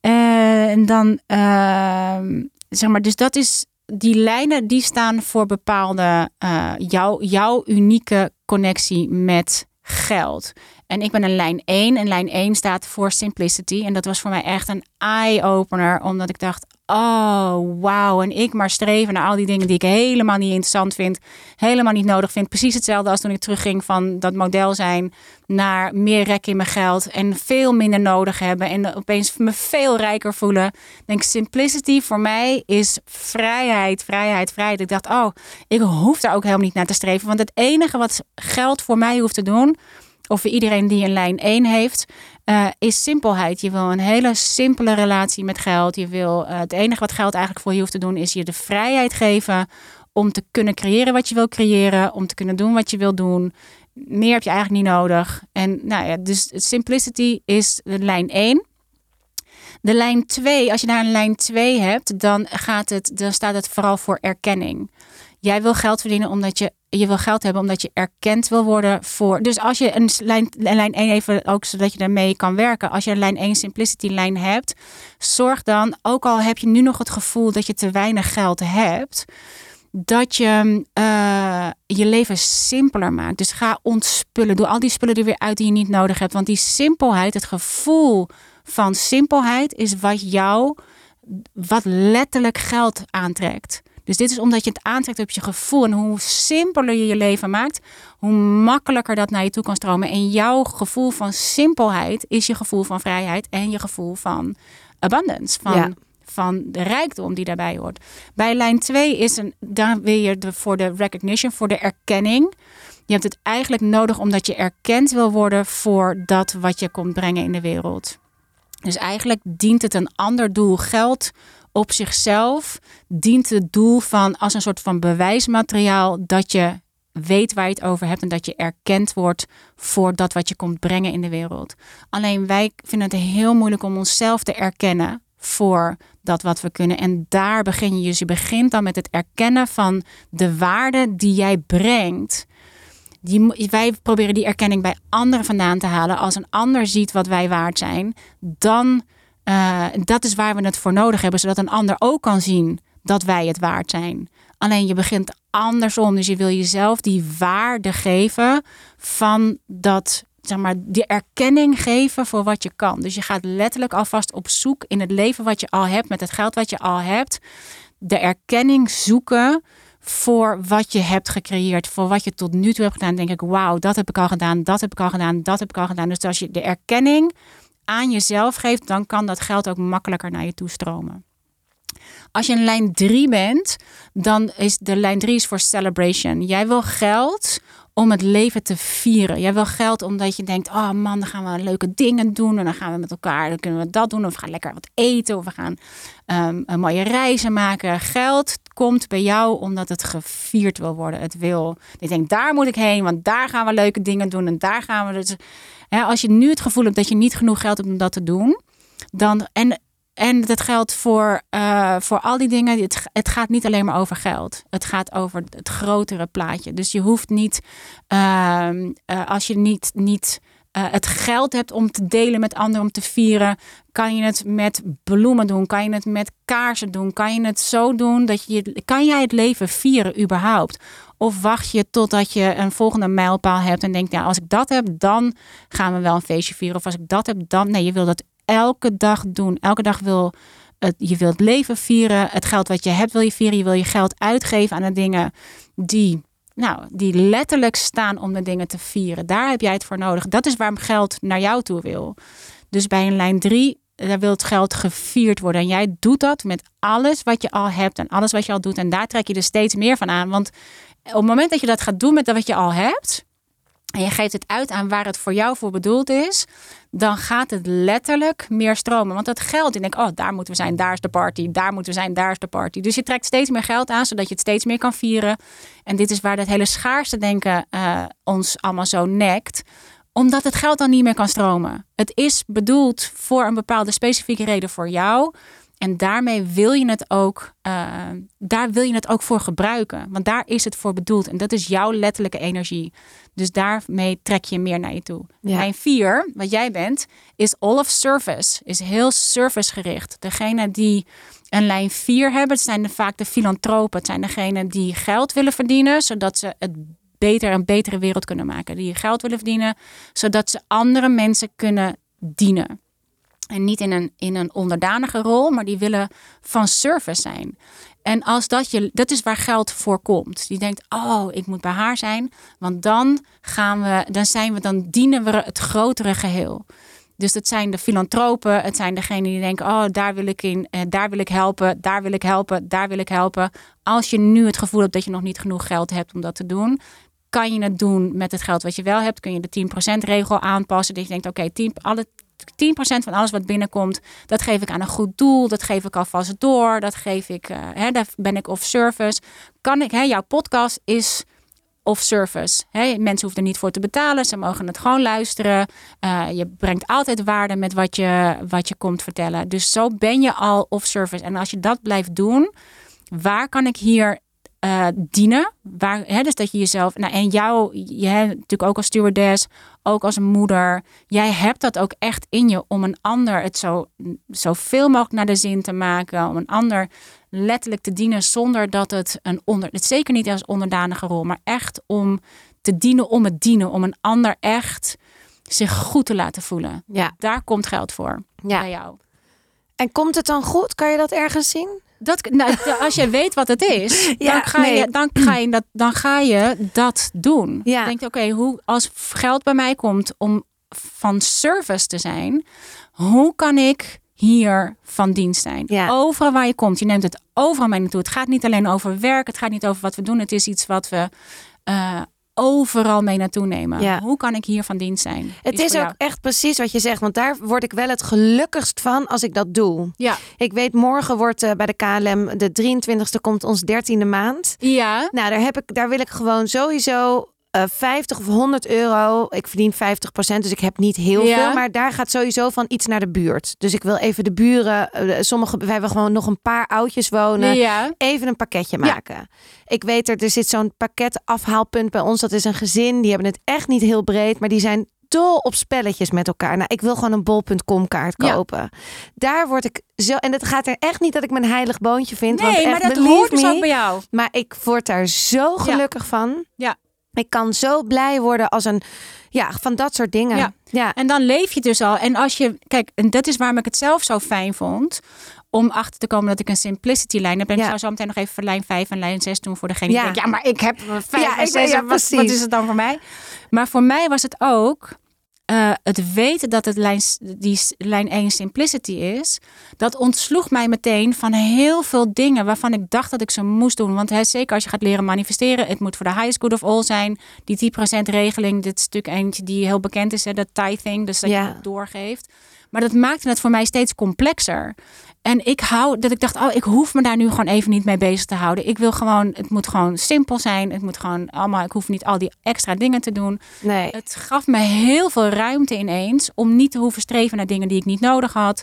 En dan, uh, zeg maar, dus dat is die lijnen die staan voor bepaalde uh, jouw, jouw unieke connectie met geld. En ik ben een lijn 1 en lijn 1 staat voor simplicity. En dat was voor mij echt een eye-opener, omdat ik dacht, oh wauw. En ik maar streven naar al die dingen die ik helemaal niet interessant vind, helemaal niet nodig vind. Precies hetzelfde als toen ik terugging van dat model zijn naar meer rek in mijn geld en veel minder nodig hebben en opeens me veel rijker voelen. Ik denk simplicity voor mij is vrijheid, vrijheid, vrijheid. Ik dacht, oh, ik hoef daar ook helemaal niet naar te streven, want het enige wat geld voor mij hoeft te doen of voor iedereen die een lijn 1 heeft, uh, is simpelheid. Je wil een hele simpele relatie met geld. Je wil uh, het enige wat geld eigenlijk voor je hoeft te doen, is je de vrijheid geven om te kunnen creëren wat je wil creëren, om te kunnen doen wat je wil doen. Meer heb je eigenlijk niet nodig. En nou ja, dus simplicity is de lijn 1. De lijn 2, als je daar een lijn 2 hebt, dan, gaat het, dan staat het vooral voor erkenning. Jij wil geld verdienen omdat je je wil geld hebben omdat je erkend wil worden voor. Dus als je een lijn, lijn 1 even ook zodat je daarmee kan werken. Als je een lijn 1 simplicity lijn hebt, zorg dan, ook al heb je nu nog het gevoel dat je te weinig geld hebt, dat je uh, je leven simpeler maakt. Dus ga ontspullen. Doe al die spullen er weer uit die je niet nodig hebt. Want die simpelheid, het gevoel van simpelheid, is wat jou, wat letterlijk geld aantrekt. Dus dit is omdat je het aantrekt op je gevoel. En hoe simpeler je je leven maakt, hoe makkelijker dat naar je toe kan stromen. En jouw gevoel van simpelheid is je gevoel van vrijheid en je gevoel van abundance. Van, van de rijkdom die daarbij hoort. Bij lijn 2 is een, wil je de, voor de recognition, voor de erkenning. Je hebt het eigenlijk nodig omdat je erkend wil worden voor dat wat je komt brengen in de wereld. Dus eigenlijk dient het een ander doel. Geld op zichzelf dient het doel van als een soort van bewijsmateriaal dat je weet waar je het over hebt en dat je erkend wordt voor dat wat je komt brengen in de wereld. Alleen wij vinden het heel moeilijk om onszelf te erkennen voor dat wat we kunnen. En daar begin je dus. Je begint dan met het erkennen van de waarde die jij brengt. Die, wij proberen die erkenning bij anderen vandaan te halen. Als een ander ziet wat wij waard zijn, dan uh, dat is waar we het voor nodig hebben, zodat een ander ook kan zien dat wij het waard zijn. Alleen je begint andersom. Dus je wil jezelf die waarde geven van dat, zeg maar, die erkenning geven voor wat je kan. Dus je gaat letterlijk alvast op zoek in het leven wat je al hebt, met het geld wat je al hebt, de erkenning zoeken voor wat je hebt gecreëerd, voor wat je tot nu toe hebt gedaan. denk ik, wauw, dat heb ik al gedaan, dat heb ik al gedaan, dat heb ik al gedaan. Dus als je de erkenning aan jezelf geeft, dan kan dat geld ook makkelijker naar je toe stromen. Als je een lijn 3 bent, dan is de lijn 3 is voor celebration. Jij wil geld om het leven te vieren. Jij wil geld omdat je denkt: oh man, dan gaan we leuke dingen doen. En dan gaan we met elkaar, dan kunnen we dat doen. Of we gaan lekker wat eten. Of we gaan um, een mooie reizen maken. Geld komt bij jou omdat het gevierd wil worden. Het wil. Je denkt: daar moet ik heen, want daar gaan we leuke dingen doen. En daar gaan we dus. Als je nu het gevoel hebt dat je niet genoeg geld hebt om dat te doen, dan. En en dat geldt voor, uh, voor al die dingen. Het, gaat niet alleen maar over geld. Het gaat over het grotere plaatje. Dus je hoeft niet, uh, uh, als je niet, niet uh, het geld hebt om te delen met anderen, om te vieren, kan je het met bloemen doen. Kan je het met kaarsen doen. Kan je het zo doen dat je, kan jij het leven vieren überhaupt? Of wacht je totdat je een volgende mijlpaal hebt en denkt, ja, als ik dat heb, dan gaan we wel een feestje vieren. Of als ik dat heb, dan. Nee, je wil dat elke dag doen. Elke dag wil het, je wilt leven vieren. Het geld wat je hebt wil je vieren. Je wil je geld uitgeven aan de dingen die, nou, die letterlijk staan om de dingen te vieren. Daar heb jij het voor nodig. Dat is waarom geld naar jou toe wil. Dus bij een lijn 3, daar wil het geld gevierd worden. En jij doet dat met alles wat je al hebt en alles wat je al doet. En daar trek je er steeds meer van aan. Want op het moment dat je dat gaat doen met wat je al hebt, en je geeft het uit aan waar het voor jou voor bedoeld is, dan gaat het letterlijk meer stromen. Want dat geld, je denkt, oh, daar moeten we zijn, daar is de party, daar moeten we zijn, daar is de party. Dus je trekt steeds meer geld aan, zodat je het steeds meer kan vieren. En dit is waar dat hele schaarste denken uh, ons allemaal zo nekt omdat het geld dan niet meer kan stromen. Het is bedoeld voor een bepaalde specifieke reden voor jou. En daarmee wil je het ook, uh, daar wil je het ook voor gebruiken. Want daar is het voor bedoeld. En dat is jouw letterlijke energie. Dus daarmee trek je meer naar je toe. Ja. Lijn 4, wat jij bent, is all of service. Is heel servicegericht. Degene die een lijn 4 hebben, het zijn vaak de filantropen. Het zijn degenen die geld willen verdienen, zodat ze het beter een betere wereld kunnen maken. Die geld willen verdienen, zodat ze andere mensen kunnen dienen. En niet in een, in een onderdanige rol, maar die willen van service zijn. En als dat je, dat is waar geld voor komt. Die denkt, oh, ik moet bij haar zijn, want dan gaan we, dan zijn we, dan dienen we het grotere geheel. Dus het zijn de filantropen, het zijn degenen die denken, oh, daar wil ik in, eh, daar wil ik helpen, daar wil ik helpen, daar wil ik helpen. Als je nu het gevoel hebt dat je nog niet genoeg geld hebt om dat te doen, kan je het doen met het geld wat je wel hebt. Kun je de 10% regel aanpassen. Dat je denkt, oké, okay, alle 10% van alles wat binnenkomt, dat geef ik aan een goed doel. Dat geef ik alvast door. Dat geef ik, uh, hè, daar ben ik off service. Kan ik, hè, jouw podcast is off service. Hè, mensen hoeven er niet voor te betalen. Ze mogen het gewoon luisteren. Uh, je brengt altijd waarde met wat je, wat je komt vertellen. Dus zo ben je al off service. En als je dat blijft doen, waar kan ik hier uh, dienen. Waar, hè, dus dat je jezelf. Nou, en jou, je hebt natuurlijk ook als stewardess, ook als een moeder. Jij hebt dat ook echt in je om een ander het zo zoveel mogelijk naar de zin te maken. Om een ander letterlijk te dienen zonder dat het een onder. Het zeker niet als onderdanige rol, maar echt om te dienen om het dienen. Om een ander echt zich goed te laten voelen. Ja. Daar komt geld voor. Ja. Bij jou. En komt het dan goed? Kan je dat ergens zien? Dat, nou, als je weet wat het is, dan, ga je, dan, ga je dat, dan ga je dat doen. Ja. Dan denk je, oké, hoe als geld bij mij komt om van service te zijn, hoe kan ik hier van dienst zijn? Ja. Overal waar je komt, je neemt het overal mee naartoe. Het gaat niet alleen over werk, het gaat niet over wat we doen. Het is iets wat we uh, overal mee naartoe nemen. Ja. Hoe kan ik hier van dienst zijn? Het is ook echt precies wat je zegt, want daar word ik wel het gelukkigst van als ik dat doe. Ja. Ik weet, morgen wordt uh, bij de KLM de 23e komt ons 13e maand. Ja. Nou, daar, heb ik, daar wil ik gewoon sowieso 50 eh, of 100 euro. Ik verdien 50% dus ik heb niet heel veel. Maar daar gaat sowieso van iets naar de buurt. Dus ik wil even de buren, uh, sommige, wij hebben gewoon nog een paar oudjes wonen. Ja. Even een pakketje maken. Ik weet er, er zit zo'n pakket afhaalpunt bij ons. Dat is een gezin. Die hebben het echt niet heel breed, maar die zijn dol op spelletjes met elkaar. Nou, ik wil gewoon een bol.com kaart kopen. Daar word ik zo. En het gaat er echt niet dat ik mijn heilig boontje vind. Nee, want echt, maar dat hoort dus ook bij jou. Maar ik word daar zo gelukkig van. Ja. Ik kan zo blij worden als een, ja, van dat soort dingen. Ja. ja. En dan leef je dus al. En als je, kijk, en dat is waarom ik het zelf zo fijn vond. Om achter te komen dat ik een simplicity lijn heb. En ja. ik zou zo meteen nog even voor lijn 5 en lijn 6 doen voor degene ja. die denkt, ja, maar ik heb 5 ja, en 6. Ja, wat, wat is het dan voor mij? Maar voor mij was het ook uh, het weten dat het lijn, die lijn 1 simplicity is, dat ontsloeg mij meteen van heel veel dingen waarvan ik dacht dat ik ze moest doen. Want hè, zeker als je gaat leren manifesteren, het moet voor de highest good of all zijn. Die 10% regeling, dit stuk eentje die heel bekend is, hè, dat tithing, dus dat je het doorgeeft. Maar dat maakte het voor mij steeds complexer. En ik hou dat ik dacht, oh, ik hoef me daar nu gewoon even niet mee bezig te houden. Ik wil gewoon, het moet gewoon simpel zijn. Het moet gewoon allemaal, ik hoef niet al die extra dingen te doen. Nee. Het gaf me heel veel ruimte ineens om niet te hoeven streven naar dingen die ik niet nodig had.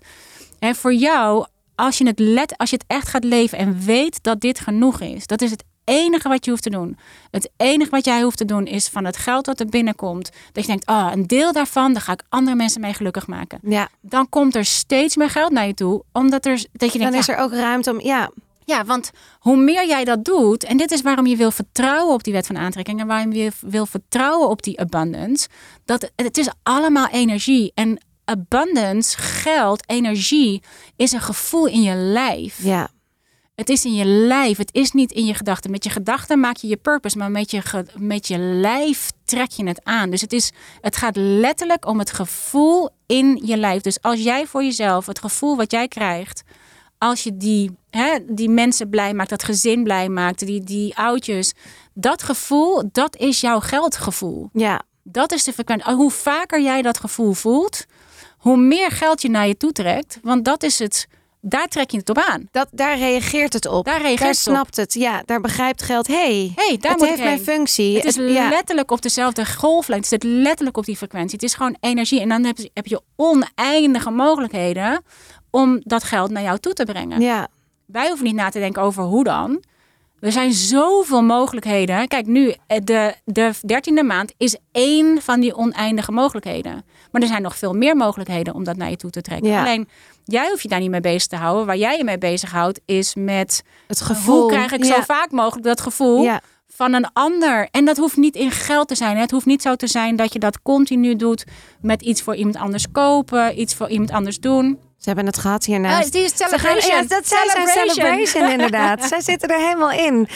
En voor jou, als je het let, als je het echt gaat leven en weet dat dit genoeg is, dat is het enige wat je hoeft te doen. Het enige wat jij hoeft te doen is van het geld wat er binnenkomt. Dat je denkt, oh, een deel daarvan, daar ga ik andere mensen mee gelukkig maken. Ja. Dan komt er steeds meer geld naar je toe. Omdat er, dat je denkt, dan is er ook ruimte om, ja. Ja, want hoe meer jij dat doet, en dit is waarom je wil vertrouwen op die wet van aantrekking en waarom je wil vertrouwen op die abundance, dat het is allemaal energie. En abundance, geld, energie is een gevoel in je lijf. Ja. Het is in je lijf, het is niet in je gedachten. Met je gedachten maak je je purpose, maar met je, met je lijf trek je het aan. Dus het, is, het gaat letterlijk om het gevoel in je lijf. Dus als jij voor jezelf het gevoel wat jij krijgt, als je die, hè, die mensen blij maakt, dat gezin blij maakt, die, die oudjes, dat gevoel, dat is jouw geldgevoel. Ja. Dat is de frequentie. Hoe vaker jij dat gevoel voelt, hoe meer geld je naar je toe trekt. Want dat is het daar trek je het op aan. Dat, daar reageert het op. Daar, reageert daar het snapt het. Ja, daar begrijpt geld. hey, hey daar het moet heeft mijn functie. Het is letterlijk op dezelfde golflengte. Het zit letterlijk op die frequentie. Het is gewoon energie. En dan heb je, heb je oneindige mogelijkheden om dat geld naar jou toe te brengen. Ja. Wij hoeven niet na te denken over hoe dan. Er zijn zoveel mogelijkheden. Kijk, nu, eh, de, de dertiende maand is één van die oneindige mogelijkheden. Maar er zijn nog veel meer mogelijkheden om dat naar je toe te trekken. Alleen, jij hoeft je daar niet mee bezig te houden. Waar jij je mee bezighoudt, is met het gevoel. Hoe krijg ik zo vaak mogelijk dat gevoel van een ander? En dat hoeft niet in geld te zijn. Het hoeft niet zo te zijn dat je dat continu doet met iets voor iemand anders kopen, iets voor iemand anders doen. Ze hebben het gehad hiernaast. Oh, die celebration. ja, dat zijn celebration. celebration inderdaad. Zij zitten er helemaal in.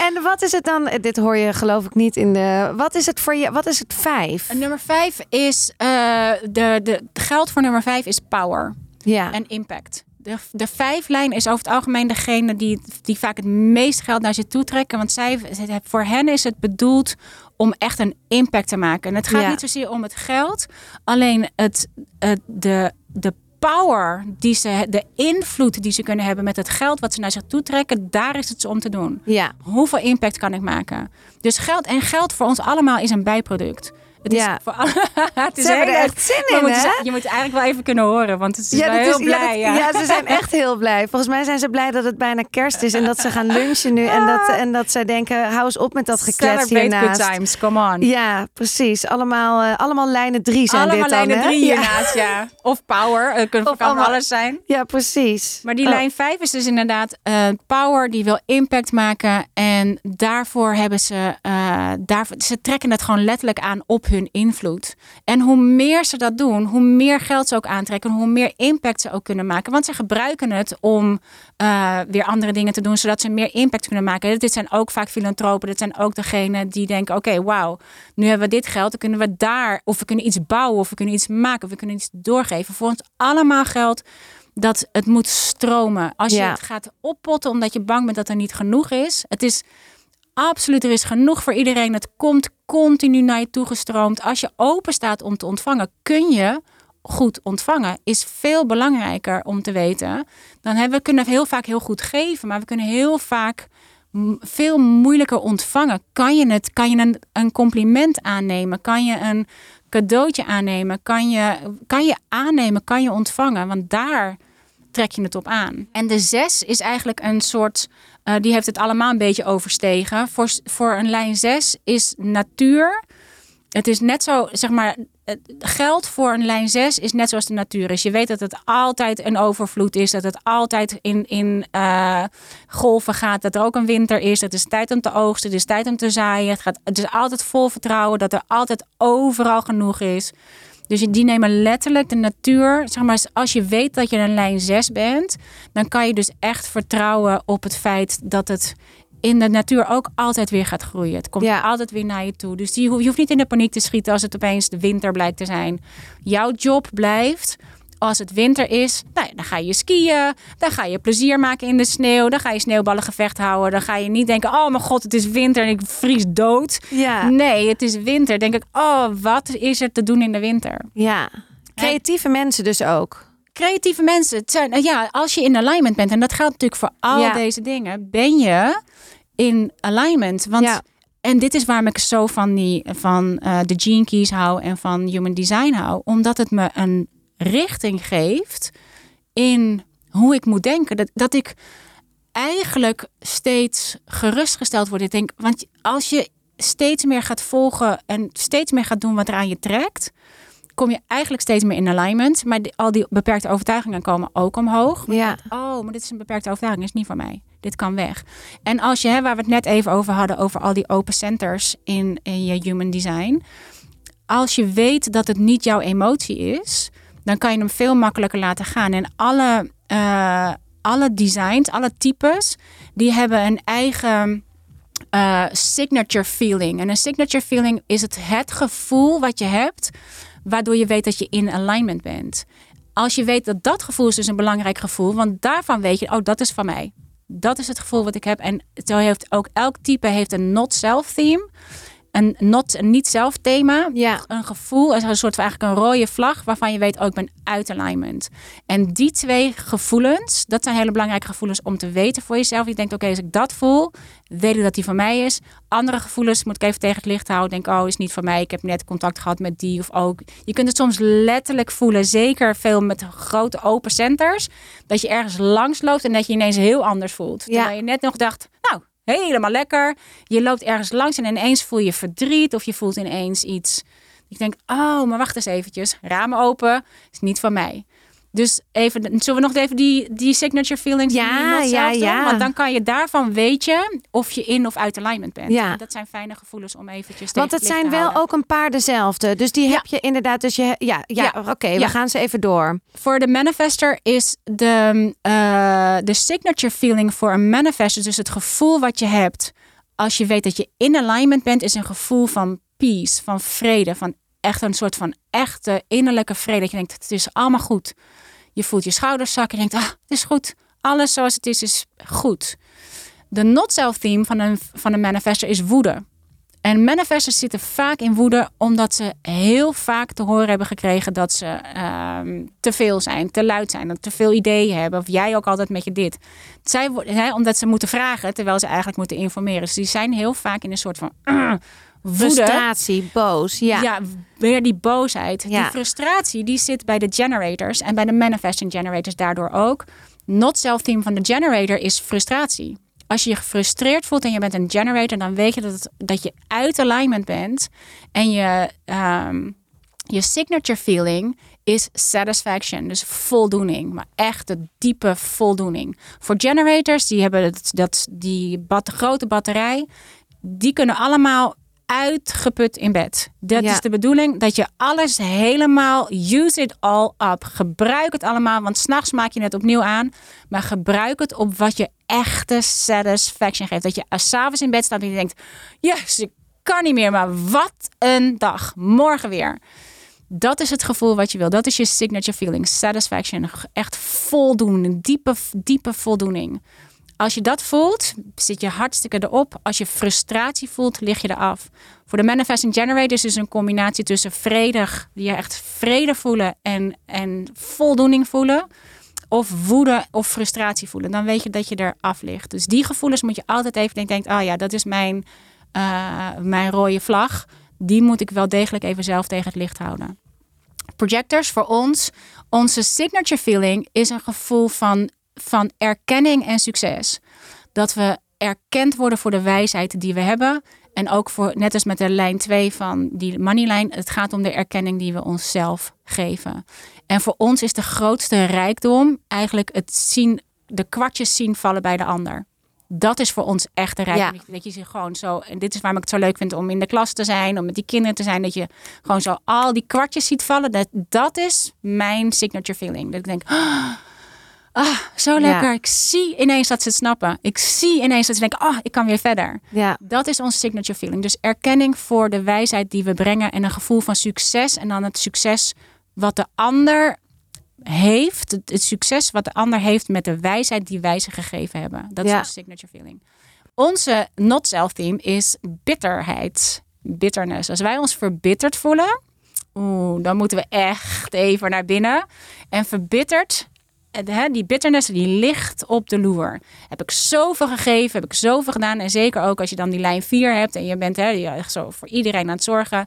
En wat is het dan? Dit hoor je geloof ik niet in de. Wat is het voor je? Wat is het vijf? Nummer vijf is uh, de, de geld voor nummer vijf is power. Ja. En impact. De, de vijflijn is over het algemeen degene die, die vaak het meest geld naar zich toe trekken. Want zij, voor hen is het bedoeld om echt een impact te maken. En het gaat niet zozeer om het geld, alleen het, het, de, de power die ze, de invloed die ze kunnen hebben met het geld wat ze naar zich toe trekken, daar is het ze om te doen. Ja. Hoeveel impact kan ik maken? Dus geld en geld voor ons allemaal is een bijproduct. Het ja. is voor het is er echt zin in, hè? Je moet eigenlijk wel even kunnen horen, want het is ja, wel heel is, blij. Ja, ja, ze zijn echt heel blij. Volgens mij zijn ze blij dat het bijna kerst is en dat ze gaan lunchen nu. En, dat, en dat zij denken, hou eens op met dat geklets hiernaast. good times, come on. Ja, precies. Allemaal, uh, allemaal lijnen drie zijn allemaal dit dan, lijnen drie hiernaast, ja. Of power, het kan, kan alles zijn. Ja, precies. Maar die oh. lijn vijf is dus inderdaad uh, power, die wil impact maken. En daarvoor hebben ze, uh, daarvoor, ze trekken het gewoon letterlijk aan op hun invloed. En hoe meer ze dat doen, hoe meer geld ze ook aantrekken, hoe meer impact ze ook kunnen maken. Want ze gebruiken het om uh, weer andere dingen te doen, zodat ze meer impact kunnen maken. Dit zijn ook vaak filantropen. Dit zijn ook degenen die denken: oké, okay, wauw, nu hebben we dit geld, dan kunnen we daar, of we kunnen iets bouwen, of we kunnen iets maken, of we kunnen iets doorgeven. Voor ons allemaal geld dat het moet stromen. Als je het gaat oppotten omdat je bang bent dat er niet genoeg is. Het is absoluut, er is genoeg voor iedereen. Het komt continu naar je toegestroomd. Als je open staat om te ontvangen, kun je goed ontvangen. Is veel belangrijker om te weten. Dan hebben we kunnen heel vaak heel goed geven, maar we kunnen heel vaak veel moeilijker ontvangen. Kan je het? Kan je een, een compliment aannemen? Kan je een cadeautje aannemen? Kan je, kan je aannemen? Kan je ontvangen? Want daar trek je het op aan. En de zes is eigenlijk een soort, uh, die heeft het allemaal een beetje overstegen. Voor, voor een lijn zes is natuur. Het is net zo, zeg maar, geld voor een lijn 6 is net zoals de natuur is. Je weet dat het altijd een overvloed is, dat het altijd in, in uh, golven gaat, dat er ook een winter is. Het is tijd om te oogsten, het is tijd om te zaaien. Het, gaat, het is altijd vol vertrouwen dat er altijd overal genoeg is. Dus die nemen letterlijk de natuur. Zeg maar, als je weet dat je een lijn 6 bent, dan kan je dus echt vertrouwen op het feit dat het in de natuur ook altijd weer gaat groeien. Het komt altijd weer naar je toe. Dus die, je hoeft niet in de paniek te schieten als het opeens de winter blijkt te zijn. Jouw job blijft als het winter is, nou ja, dan ga je skiën. Dan ga je plezier maken in de sneeuw. Dan ga je sneeuwballengevecht houden. Dan ga je niet denken, oh mijn god, het is winter en ik vries dood. Ja. Nee, het is winter. Denk ik, oh, wat is er te doen in de winter? Ja, creatieve mensen dus ook. Creatieve mensen. Het zijn, ja, als je in alignment bent, en dat geldt natuurlijk voor al deze dingen, ben je in alignment. Want ja. En dit is waarom ik zo van, die, van uh, de Gene Keys hou en van Human Design hou. Omdat het me een richting geeft in hoe ik moet denken. Dat, dat ik eigenlijk steeds gerustgesteld word. Ik denk, want als je steeds meer gaat volgen en steeds meer gaat doen wat er aan je trekt, kom je eigenlijk steeds meer in alignment. Maar al die beperkte overtuigingen komen ook omhoog. Ja. oh, maar dit is een beperkte overtuiging, is niet voor mij. Dit kan weg. En als je, hè, waar we het net even over hadden, over al die open centers in, in je human design. Als je weet dat het niet jouw emotie is, dan kan je hem veel makkelijker laten gaan. En alle, uh, alle designs, alle types, die hebben een eigen uh, signature feeling. En een signature feeling is het, het gevoel wat je hebt, waardoor je weet dat je in alignment bent. Als je weet dat dat gevoel is dus een belangrijk gevoel, want daarvan weet je, oh, dat is van mij. Dat is het gevoel wat ik heb. En zo heeft ook elk type heeft een not self theme een not, een niet-zelf thema. Ja. Een gevoel, een soort van eigenlijk een rode vlag waarvan je weet, oh, ik ben uit alignment. En die twee gevoelens, dat zijn hele belangrijke gevoelens om te weten voor jezelf. Je denkt, oké, als ik dat voel, weet ik dat die van mij is. Andere gevoelens moet ik even tegen het licht houden. Denk, oh, is niet van mij. Ik heb net contact gehad met die of ook. Je kunt het soms letterlijk voelen, zeker veel met grote open centers, dat je ergens langs loopt en dat je ineens heel anders voelt. Ja. Terwijl je net nog dacht, nou, helemaal lekker. Je loopt ergens langs en ineens voel je verdriet of je voelt ineens iets. Ik denk, oh, maar wacht eens eventjes. Ramen open is niet van mij. Dus even, zullen we nog even die, die signature feelings ja, ja, ja. Want dan kan je daarvan weten of je in of uit alignment bent. Ja. Dat zijn fijne gevoelens om eventjes Want het zijn wel ook een paar dezelfde. Dus die heb je inderdaad. Dus je, ja, ja, oké, we gaan ze even door. Voor de manifester is de, uh, de signature feeling voor een manifester, dus het gevoel wat je hebt als je weet dat je in alignment bent, is een gevoel van peace, van vrede, van echt een soort van echte innerlijke vrede. Dat je denkt, het is allemaal goed. Je voelt je schouders zakken. Je denkt, ah, het is goed. Alles zoals het is, is goed. De not-self-theme van een, van een manifester is woede. En manifestors zitten vaak in woede omdat ze heel vaak te horen hebben gekregen dat ze um, te veel zijn, te luid zijn, dat te veel ideeën hebben. Of jij ook altijd met je dit. Zij, hè, omdat ze moeten vragen terwijl ze eigenlijk moeten informeren. Dus die zijn heel vaak in een soort van Frustratie, boos. Ja. ja, weer die boosheid. Die frustratie die zit bij de generators en bij de manifesting generators daardoor ook. Not self-theme van de generator is frustratie. Als je je gefrustreerd voelt en je bent een generator, dan weet je dat, het, dat je uit alignment bent. En je, um, je signature feeling is satisfaction, dus voldoening, maar echt de diepe voldoening. Voor generators, die hebben dat, dat die bat, grote batterij, die kunnen allemaal uitgeput in bed. Dat is de bedoeling, dat je alles helemaal, use it all up. Gebruik het allemaal, want s'nachts maak je het opnieuw aan. Maar gebruik het op wat je echte satisfaction geeft. Dat je s'avonds in bed staat en je denkt, yes, ik kan niet meer, maar wat een dag. Morgen weer. Dat is het gevoel wat je wil. Dat is je signature feeling. Satisfaction. Echt voldoening. Diepe, diepe voldoening. Als je dat voelt, zit je hartstikke erop. Als je frustratie voelt, lig je eraf. Voor de manifesting generators is een combinatie tussen vredig, die je echt vrede voelen en, en voldoening voelen. Of woede of frustratie voelen. Dan weet je dat je er af ligt. Dus die gevoelens moet je altijd even denken: ah ja, dat is mijn, uh, mijn rode vlag. Die moet ik wel degelijk even zelf tegen het licht houden. Projectors voor ons, onze signature feeling is een gevoel van van erkenning en succes. Dat we erkend worden voor de wijsheid die we hebben. En ook voor, net als met de lijn 2 van die moneylijn, het gaat om de erkenning die we onszelf geven. En voor ons is de grootste rijkdom eigenlijk het zien, de kwartjes zien vallen bij de ander. Dat is voor ons echt de rijkdom. Dat je zich gewoon zo, en dit is waarom ik het zo leuk vind om in de klas te zijn, om met die kinderen te zijn, dat je gewoon zo al die kwartjes ziet vallen. Dat, dat is mijn signature feeling. Dat ik denk, oh, Ah, zo lekker. Ik zie ineens dat ze het snappen. Ik zie ineens dat ze denken, ah, ik kan weer verder. Ja. Dat is onze signature feeling. Dus erkenning voor de wijsheid die we brengen en een gevoel van succes. En dan het succes wat de ander heeft. Het, succes wat de ander heeft met de wijsheid die wij ze gegeven hebben. Dat is onze signature feeling. Onze not self theme is bitterheid. Bitterness. Als wij ons verbitterd voelen, oeh, dan moeten we echt even naar binnen. En verbitterd die bitterness die ligt op de loer. Heb ik zoveel gegeven, heb ik zoveel gedaan. En zeker ook als je dan die lijn 4 hebt en je bent hè, echt zo voor iedereen aan het zorgen.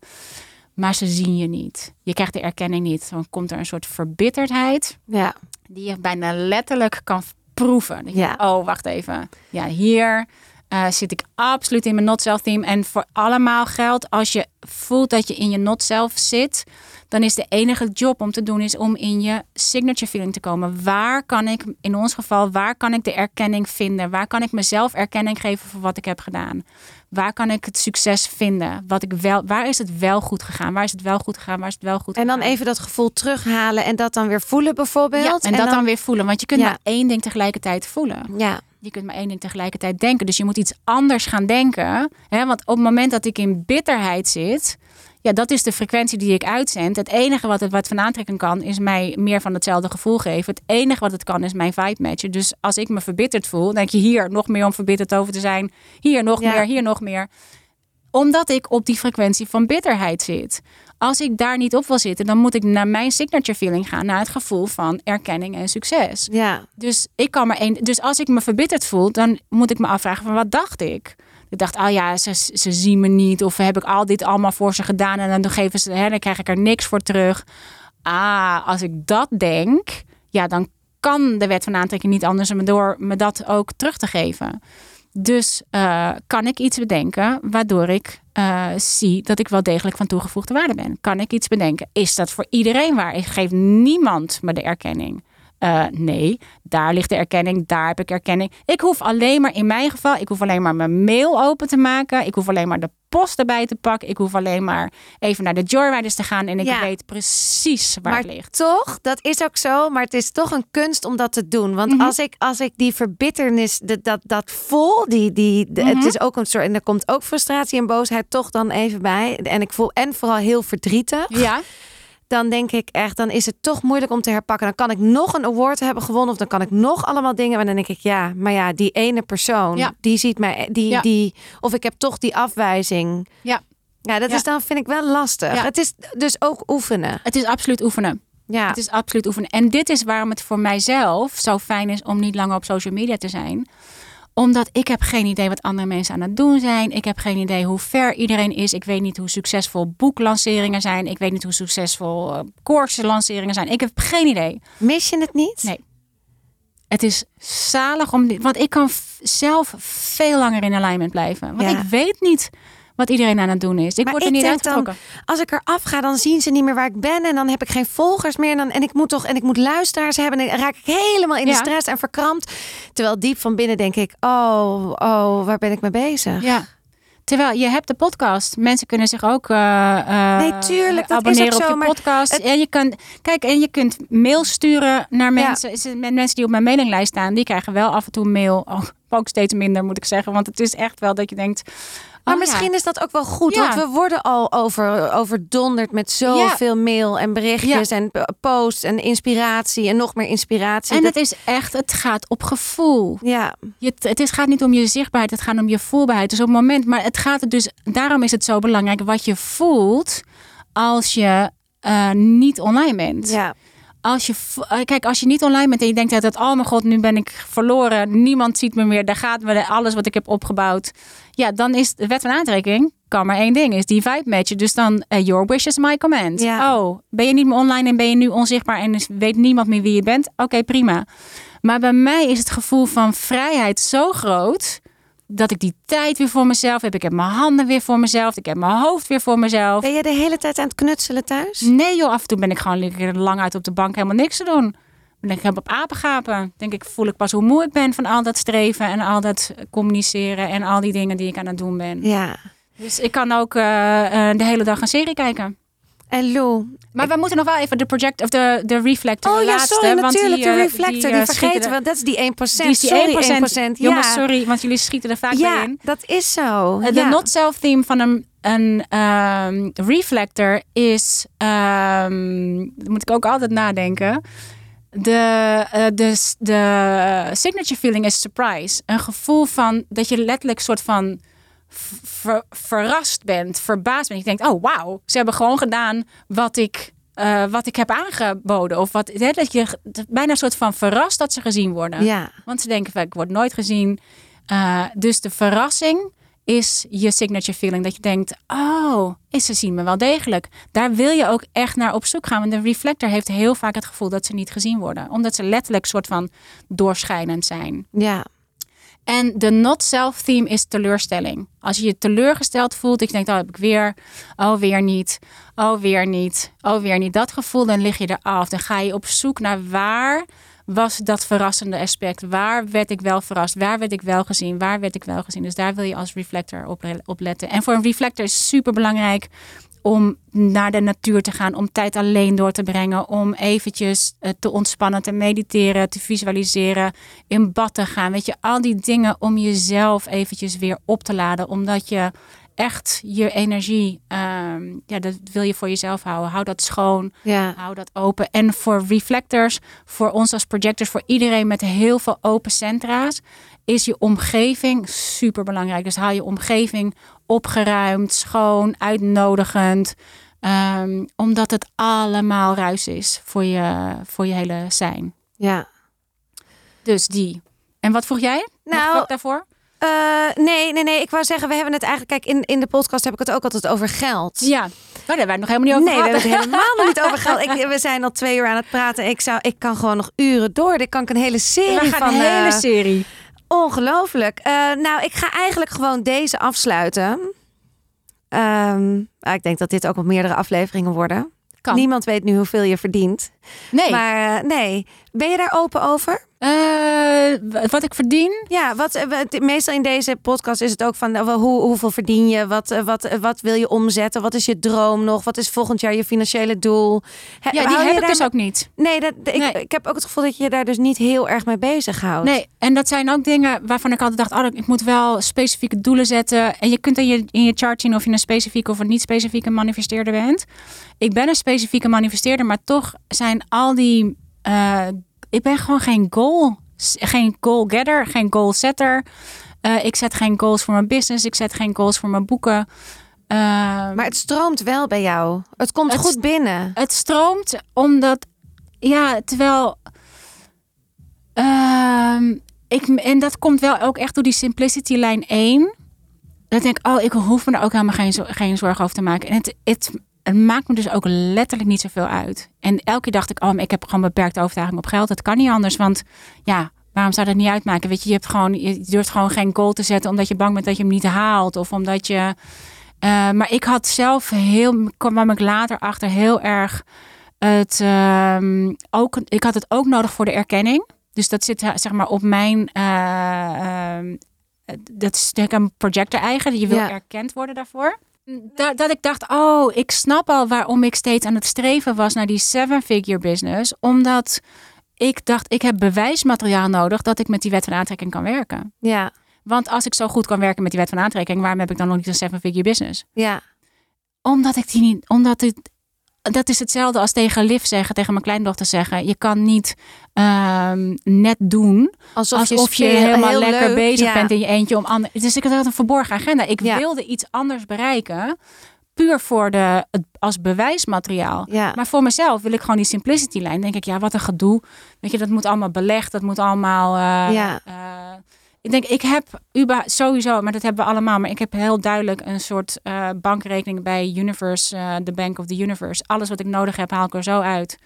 Maar ze zien je niet. Je krijgt de erkenning niet. Dan komt er een soort verbitterdheid. Ja. Die je bijna letterlijk kan proeven. Ja. oh, wacht even. Ja, hier uh, zit ik absoluut in mijn not self team. En voor allemaal geldt, als je voelt dat je in je not self zit, dan is de enige job om te doen is om in je signature feeling te komen. Waar kan ik, in ons geval, waar kan ik de erkenning vinden? Waar kan ik mezelf erkenning geven voor wat ik heb gedaan? Waar kan ik het succes vinden? Wat ik wel, waar is het wel goed gegaan? Waar is het wel goed gegaan? Waar is het wel goed En dan even dat gevoel terughalen en dat dan weer voelen bijvoorbeeld. Ja, en, dat dan... weer voelen. Want je kunt maar één ding tegelijkertijd voelen. Ja. Je kunt maar één ding tegelijkertijd denken. Dus je moet iets anders gaan denken. Hè? Want op het moment dat ik in bitterheid zit, ja, dat is de frequentie die ik uitzend. Het enige wat het wat van aantrekken kan, is mij meer van hetzelfde gevoel geven. Het enige wat het kan, is mijn vibe matchen. Dus als ik me verbitterd voel, denk je hier nog meer om verbitterd over te zijn. Hier nog meer, hier nog meer. Omdat ik op die frequentie van bitterheid zit. Als ik daar niet op wil zitten, dan moet ik naar mijn signature feeling gaan, naar het gevoel van erkenning en succes. Ja. Dus ik kan maar één. Dus als ik me verbitterd voel, dan moet ik me afvragen van wat dacht ik? Ik dacht, oh ja, ze, ze zien me niet. Of heb ik al dit allemaal voor ze gedaan en dan geven ze, hè, dan krijg ik er niks voor terug. Ah, als ik dat denk, ja, dan kan de wet van aantrekking niet anders dan door me dat ook terug te geven. Dus uh, kan ik iets bedenken waardoor ik uh, zie dat ik wel degelijk van toegevoegde waarde ben? Kan ik iets bedenken? Is dat voor iedereen waar? Ik geef niemand me de erkenning. Uh, nee, daar ligt de erkenning, daar heb ik erkenning. Ik hoef alleen maar, in mijn geval, ik hoef alleen maar mijn mail open te maken. Ik hoef alleen maar de post erbij te pakken. Ik hoef alleen maar even naar de Joyriders te gaan en ik weet precies waar het ligt. Toch, dat is ook zo, maar het is toch een kunst om dat te doen. Want mhm. als, ik, als ik die verbitternis, dat, dat, dat voel, die, die, het mhm. is ook een soort, en er komt ook frustratie en boosheid toch dan even bij. En ik voel en vooral heel verdrietig. Ja dan denk ik echt, dan is het toch moeilijk om te herpakken. Dan kan ik nog een award hebben gewonnen of dan kan ik nog allemaal dingen. Maar dan denk ik, ja, maar ja, die ene persoon, ja. die ziet mij, die, die, of ik heb toch die afwijzing. Ja. Ja, dat is dan vind ik wel lastig. Het is dus ook oefenen. Het is absoluut oefenen. Ja. Het is absoluut oefenen. En dit is waarom het voor mijzelf zo fijn is om niet langer op social media te zijn omdat ik heb geen idee wat andere mensen aan het doen zijn. Ik heb geen idee hoe ver iedereen is. Ik weet niet hoe succesvol boeklanceringen zijn. Ik weet niet hoe succesvol uh, lanceringen zijn. Ik heb geen idee. Mis je het niet? Nee. Het is zalig om... Want ik kan zelf veel langer in alignment blijven. Want ik weet niet wat iedereen aan het doen is. Ik word er niet uitgetrokken. als ik eraf ga, dan zien ze niet meer waar ik ben. En dan heb ik geen volgers meer. En, dan, en ik moet toch en ik moet luisteraars hebben. En dan raak ik helemaal in de stress en verkrampt. Terwijl diep van binnen denk ik: oh, oh, waar ben ik mee bezig? Ja. Terwijl je hebt de podcast. Mensen kunnen zich ook uh, nee, tuurlijk, dat abonneren is ook op zo, je podcast. En je kan, kijk, en je kunt mail sturen naar mensen. Ja. Mensen die op mijn mailinglijst staan, die krijgen wel af en toe mail. Oh, ook steeds minder, moet ik zeggen. Want het is echt wel dat je denkt. Maar oh, misschien is dat ook wel goed, want we worden al over, overdonderd met zoveel mail en berichtjes en posts en inspiratie en nog meer inspiratie. En het is echt, het gaat op gevoel. Ja. Je, het is, gaat niet om je zichtbaarheid, het gaat om je voelbaarheid. Dus op het moment, maar het gaat er dus, daarom is het zo belangrijk wat je voelt als je uh, niet online bent. Ja als je, eh, kijk, als je niet online bent en je denkt dat, oh mijn god, nu ben ik verloren, niemand ziet me meer, daar gaat me alles wat ik heb opgebouwd. Ja, dan is de wet van aantrekking, kan maar één ding, is die vibe matchen. Dus dan, uh, your wish is my command. Ja. Oh, ben je niet meer online en ben je nu onzichtbaar en weet niemand meer wie je bent? Oké, prima. Maar bij mij is het gevoel van vrijheid zo groot dat ik die tijd weer voor mezelf heb. Ik heb mijn handen weer voor mezelf. Ik heb mijn hoofd weer voor mezelf. Ben je de hele tijd aan het knutselen thuis? Nee joh, af en toe ben ik gewoon lang uit op de bank helemaal niks te doen. Dan denk ik op apengapen. Denk ik, voel ik pas hoe moe ik ben van al dat streven en al dat communiceren en al die dingen die ik aan het doen ben. Ja. Dus ik kan ook uh, uh, de hele dag een serie kijken. En Lou. Maar we moeten nog wel even de project of de, de reflector. Oh de ja, laatste, sorry, want natuurlijk. die, de uh, reflector, die, vergeten we. Dat is die 1%. Die is die sorry, 1%. 1%. Jongens, ja. sorry, want jullie schieten er vaak ja, in. dat is zo. De ja. not self theme van een, een um, reflector is, um, daar moet ik ook altijd nadenken. De, uh, de, de signature feeling is surprise. Een gevoel van dat je letterlijk soort van ver, verrast bent, verbaasd bent. Je denkt, oh wauw, ze hebben gewoon gedaan wat ik, uh, wat ik heb aangeboden. Of wat, hè, dat je bijna een soort van verrast dat ze gezien worden. Ja. Want ze denken, ik word nooit gezien. Uh, dus de verrassing is je signature feeling. Dat je denkt, oh, is ze zien me wel degelijk. Daar wil je ook echt naar op zoek gaan. Want de reflector heeft heel vaak het gevoel dat ze niet gezien worden. Omdat ze letterlijk soort van doorschijnend zijn. Ja. En de not self theme is teleurstelling. Als je je teleurgesteld voelt, ik denk, oh heb ik weer, oh weer niet, oh weer niet, oh weer niet. Dat gevoel, dan lig je eraf. Dan ga je op zoek naar waar was dat verrassende aspect. Waar werd ik wel verrast? Waar werd ik wel gezien? Waar werd ik wel gezien? Dus daar wil je als reflector op, op letten. En voor een reflector is super belangrijk om naar de natuur te gaan, om tijd alleen door te brengen, om eventjes te ontspannen, te mediteren, te visualiseren, in bad te gaan. Weet je, al die dingen om jezelf eventjes weer op te laden, omdat je echt je energie, um, ja, dat wil je voor jezelf houden. Hou dat schoon, ja. hou dat open. En voor reflectors, voor ons als projectors, voor iedereen met heel veel open centra's, is je omgeving super belangrijk. Dus hou je omgeving opgeruimd, schoon, uitnodigend. Um, omdat het allemaal ruis is voor je, voor je hele zijn. Ja. Dus die. En wat vroeg jij? Nou, wat daarvoor? Uh, nee, nee, nee. Ik wou zeggen, we hebben het eigenlijk. Kijk, in, in de podcast heb ik het ook altijd over geld. Ja. Oh, daar hebben we nog helemaal niet over nee, gehad. we hebben het helemaal nog niet over geld. Ik, we zijn al twee uur aan het praten. Ik, zou, ik kan gewoon nog uren door. Dit kan ik een hele serie we gaan van. Een hele uh, serie. Ongelooflijk. Uh, nou, ik ga eigenlijk gewoon deze afsluiten. Um, ik denk dat dit ook wel meerdere afleveringen worden. Kan. Niemand weet nu hoeveel je verdient. Nee. Maar uh, nee. Ben je daar open over? Uh, wat ik verdien? Ja, wat, meestal in deze podcast is het ook van hoe, hoeveel verdien je? Wat, wat, wat wil je omzetten? Wat is je droom nog? Wat is volgend jaar je financiële doel? He, ja, die heb ik daar... dus ook niet. Nee, dat, ik, nee. ik heb ook het gevoel dat je je daar dus niet heel erg mee bezighoudt. Nee, en dat zijn ook dingen waarvan ik altijd dacht, oh, ik moet wel specifieke doelen zetten. En je kunt in je, in je chart zien of je een specifieke of een niet specifieke manifesteerder bent. Ik ben een specifieke manifesteerder, maar toch zijn al die... Uh, ik ben gewoon geen goal, geen goal getter, geen goal setter. Uh, ik zet geen goals voor mijn business. Ik zet geen goals voor mijn boeken. Uh, maar het stroomt wel bij jou. Het komt het, goed binnen. Het stroomt omdat, ja, terwijl. Uh, ik, en dat komt wel ook echt door die simplicity lijn 1. Dat denk ik, oh, ik hoef me er ook helemaal geen, geen zorgen over te maken. En het, het, het maakt me dus ook letterlijk niet zoveel uit. En elke keer dacht ik, oh, ik heb gewoon beperkte overtuiging op geld. Dat kan niet anders, want ja, waarom zou dat niet uitmaken? Weet je, je hebt gewoon, je durft gewoon geen goal te zetten omdat je bang bent dat je hem niet haalt of omdat je. Uh, maar ik had zelf heel, kwam ik later achter heel erg het uh, ook. Ik had het ook nodig voor de erkenning. Dus dat zit zeg maar op mijn uh, dat is een projector eigen. Je wil erkend worden daarvoor. Dat, dat ik dacht, oh, ik snap al waarom ik steeds aan het streven was naar die seven-figure business. Omdat ik dacht, ik heb bewijsmateriaal nodig dat ik met die wet van aantrekking kan werken. Ja. Want als ik zo goed kan werken met die wet van aantrekking, waarom heb ik dan nog niet een seven-figure business? Ja. Omdat ik die niet, omdat het, dat is hetzelfde als tegen Liv zeggen, tegen mijn kleindochter zeggen. Je kan niet um, net doen alsof, je, helemaal lekker bezig bent in je eentje om anderen. Dus ik had een verborgen agenda. Ik wilde iets anders bereiken puur voor de, als bewijsmateriaal. Ja. Maar voor mezelf wil ik gewoon die simplicity lijn. Denk ik, ja, wat een gedoe. Weet je, dat moet allemaal belegd. Dat moet allemaal. Uh, ja. Uh, ik denk, ik heb Uba sowieso, maar dat hebben we allemaal. Maar ik heb heel duidelijk een soort uh, bankrekening bij Universe, de Bank of the Universe. Alles wat ik nodig heb, haal ik er zo uit.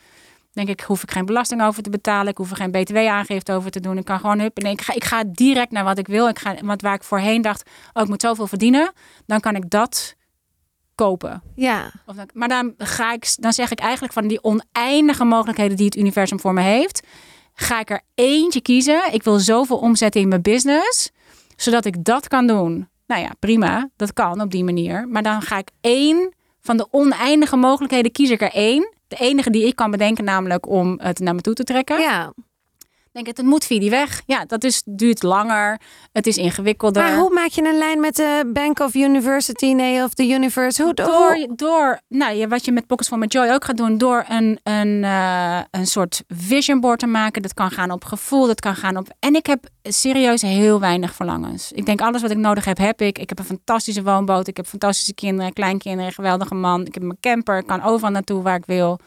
Denk ik, hoef ik geen belasting over te betalen. Ik hoef er geen btw-aangifte over te doen. Ik kan gewoon hup. Nee, ik ga, ik ga direct naar wat ik wil. Ik ga, wat waar ik voorheen dacht, oh, ik moet zoveel verdienen. Dan kan ik dat kopen. Ja. Of dan, maar dan ga ik, dan zeg ik eigenlijk van die oneindige mogelijkheden die het universum voor me heeft, ga ik er eentje kiezen. Ik wil zoveel omzetten in mijn business, zodat ik dat kan doen. Nou ja, prima, dat kan op die manier. Maar dan ga ik één van de oneindige mogelijkheden kies ik er één. De enige die ik kan bedenken, namelijk om het naar me toe te trekken. Ja denk het, het moet via die weg. Ja, dat is, duurt langer. Het is ingewikkelder. Maar hoe maak je een lijn met de Bank of University, nee, of the Universe? Hoe, door, door nou, wat je met Pockets van Joy ook gaat doen, door een, een, uh, een soort vision board te maken. Dat kan gaan op gevoel, dat kan gaan op... En ik heb serieus heel weinig verlangens. Ik denk, alles wat ik nodig heb, heb ik. Ik heb een fantastische woonboot, ik heb fantastische kinderen, kleinkinderen, een geweldige man. Ik heb mijn camper, ik kan overal naartoe waar ik wil.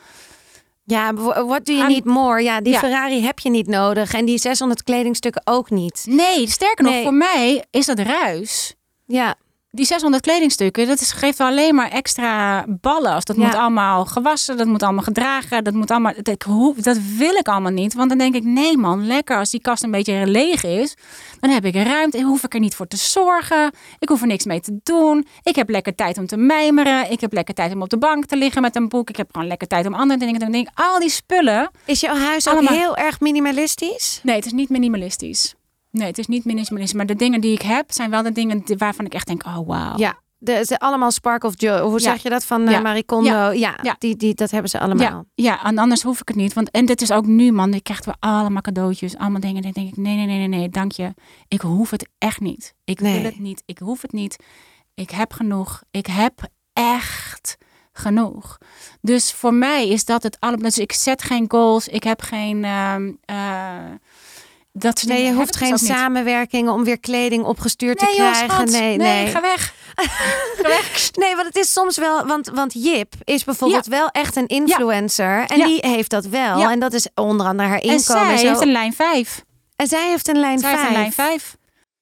Ja, what do you need more? Ja, die Ferrari heb je niet nodig. En die 600 kledingstukken ook niet. Nee, sterker nog, voor mij is dat ruis. Ja die 600 kledingstukken, dat is, geeft alleen maar extra ballen. Dat moet allemaal gewassen, dat moet allemaal gedragen, dat moet allemaal. Dat, dat wil ik allemaal niet. Want dan denk ik, nee man, lekker. Als die kast een beetje leeg is, dan heb ik ruimte. Hoef ik er niet voor te zorgen. Ik hoef er niks mee te doen. Ik heb lekker tijd om te mijmeren. Ik heb lekker tijd om op de bank te liggen met een boek. Ik heb gewoon lekker tijd om andere dingen te doen. Al die spullen. Is jouw huis ook heel erg minimalistisch? Nee, het is niet minimalistisch. Nee, het is niet minimalisme. Maar de dingen die ik heb, zijn wel de dingen waarvan ik echt denk, oh wow. Ja, de, ze allemaal Spark of Joy. Hoe zeg je dat van uh, Marie Kondo? Ja. ja, Die, die, dat hebben ze allemaal. Ja. ja, en anders hoef ik het niet. Want, en dit is ook nu, man. Ik krijg weer allemaal cadeautjes. Allemaal dingen. Dan denk ik, nee, nee, nee, nee, nee, dank je. Ik hoef het echt niet. Ik wil het niet. Ik hoef het niet. Ik heb genoeg. Ik heb echt genoeg. Dus voor mij is dat het allemaal. Dus ik zet geen goals. Ik heb geen... Uh, dat nee, je hoeft geen samenwerkingen om weer kleding opgestuurd te krijgen. nee, nee, ga weg. ga weg. Nee, want het is soms wel, want, want Jip is bijvoorbeeld wel echt een influencer. En die heeft dat wel. En dat is onder andere haar inkomen. En zij heeft een lijn 5. En zij heeft een lijn 5. een lijn 5.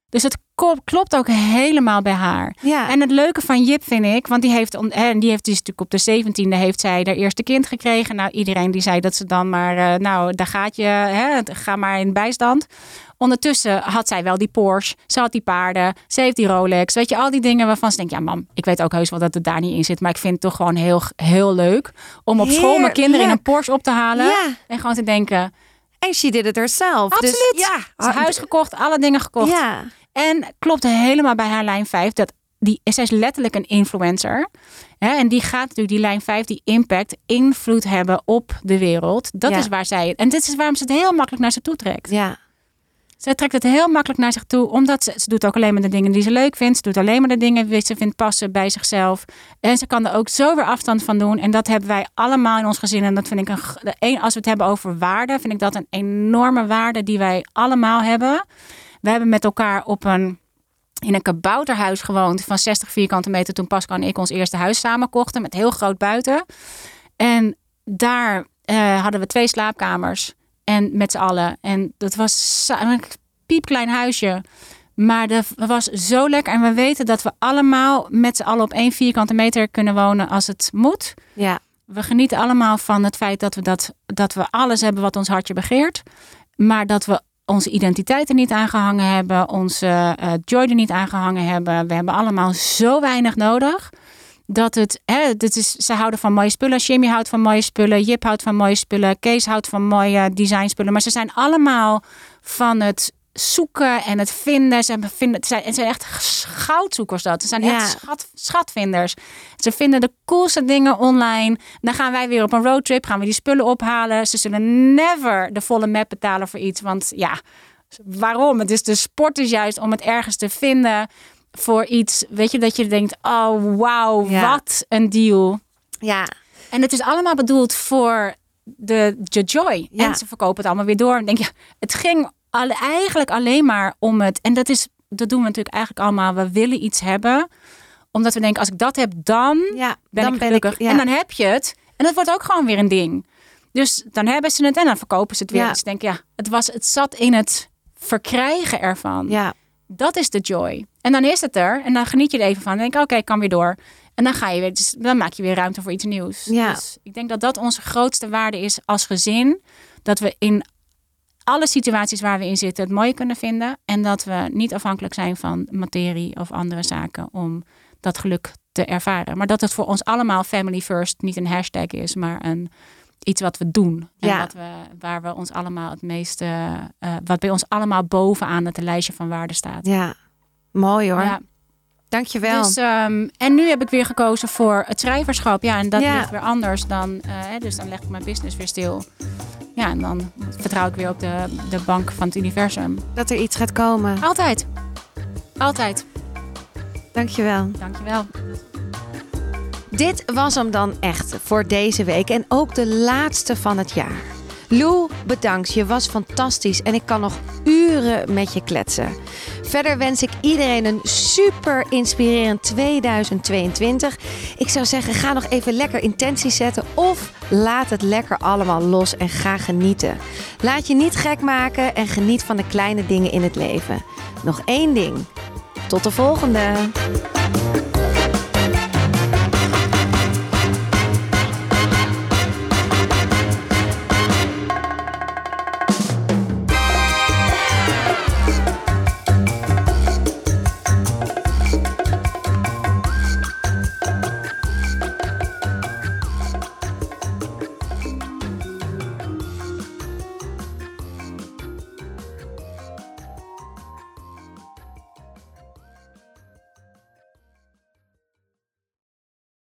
Dus het klopt ook helemaal bij haar. Ja. En het leuke van Jip vind ik, want die heeft, en die heeft dus natuurlijk op de 17e heeft zij haar eerste kind gekregen. Nou, iedereen die zei dat ze dan maar, uh, nou, daar gaat je, hè, ga maar in bijstand. Ondertussen had zij wel die Porsche, ze had die paarden, ze heeft die Rolex. Weet je, al die dingen waarvan ze denkt, ja mam, ik weet ook heus wel dat het daar niet in zit. Maar ik vind het toch gewoon heel, heel leuk om op school mijn kinderen in een Porsche op te halen. Ja. En gewoon te denken... En she did it herself. Dus Absoluut. Dus, ja. Huis gekocht, alle dingen gekocht. Ja. En klopt helemaal bij haar lijn 5 dat die, zij is letterlijk een influencer. Hè, en die gaat natuurlijk die lijn 5, die impact, invloed hebben op de wereld. Dat is waar zij. En dit is waarom ze het heel makkelijk naar ze toe trekt. Ja. Zij trekt het heel makkelijk naar zich toe, omdat ze, ze doet ook alleen maar de dingen die ze leuk vindt. Ze doet alleen maar de dingen die ze vindt passen bij zichzelf. En ze kan er ook zo weer afstand van doen. En dat hebben wij allemaal in ons gezin. En dat vind ik een, als we het hebben over waarde, vind ik dat een enorme waarde die wij allemaal hebben. We hebben met elkaar op een, in een kabouterhuis gewoond van 60 vierkante meter toen Pascal en ik ons eerste huis samen kochten met heel groot buiten. En daar uh, hadden we twee slaapkamers en met z'n allen. En dat was een piepklein huisje. Maar dat was zo lekker. En we weten dat we allemaal met z'n allen op één vierkante meter kunnen wonen als het moet. Ja. We genieten allemaal van het feit dat we, dat, dat we alles hebben wat ons hartje begeert. Maar dat we onze identiteit er niet aangehangen hebben, onze uh, niet aangehangen hebben. We hebben allemaal zo weinig nodig. Dat het, hè, dit is, ze houden van mooie spullen. Jimmy houdt van mooie spullen. Jip houdt van mooie spullen. Kees houdt van mooie designspullen. Maar ze zijn allemaal van het zoeken en het vinden. Ze, vinden, het, zijn, het zijn echt goudzoekers dat. Ze zijn echt schat, schatvinders. Ze vinden de coolste dingen online. Dan gaan wij weer op een roadtrip, gaan we die spullen ophalen. Ze zullen never de volle map betalen voor iets. Want ja, waarom? Het is de sport is juist om het ergens te vinden voor iets. Weet je, dat je denkt, oh wauw, wat een deal. Ja. En het is allemaal bedoeld voor de, de joy. Ja. En ze verkopen het allemaal weer door. En denk je, het ging alle, eigenlijk alleen maar om het. En dat is, dat doen we natuurlijk eigenlijk allemaal. We willen iets hebben. Omdat we denken, als ik dat heb, dan ja, ben dan ik gelukkig. Ben ik, ja. En dan heb je het. En dat wordt ook gewoon weer een ding. Dus dan hebben ze het en dan verkopen ze het weer. Ja. Dus denk ja, het, was, het zat in het verkrijgen ervan. Ja. Dat is de joy. En dan is het er. En dan geniet je er even van. Dan denk oké, ik kan weer door. En dan ga je weer, dus dan maak je weer ruimte voor iets nieuws. Ja. Dus ik denk dat dat onze grootste waarde is als gezin. Dat we in alle situaties waar we in zitten het mooi kunnen vinden. En dat we niet afhankelijk zijn van materie of andere zaken om dat geluk te ervaren. Maar dat het voor ons allemaal family first niet een hashtag is, maar een iets wat we doen. En ja. wat we, waar we ons allemaal het meeste, uh, wat bij ons allemaal bovenaan het lijstje van waarden staat. Ja, mooi hoor. Ja. Dankjewel. Dus, um, en nu heb ik weer gekozen voor het schrijverschap. Ja, en dat ja. ligt weer anders dan. Uh, dus dan leg ik mijn business weer stil. Ja, en dan vertrouw ik weer op de, de bank van het universum. Dat er iets gaat komen. Altijd. Altijd. Dankjewel. Dankjewel. Dit was hem dan echt voor deze week en ook de laatste van het jaar. Lou, bedankt. Je was fantastisch en ik kan nog uren met je kletsen. Verder wens ik iedereen een super inspirerend 2022. Ik zou zeggen, ga nog even lekker intenties zetten of laat het lekker allemaal los en ga genieten. Laat je niet gek maken en geniet van de kleine dingen in het leven. Nog één ding. Tot de volgende.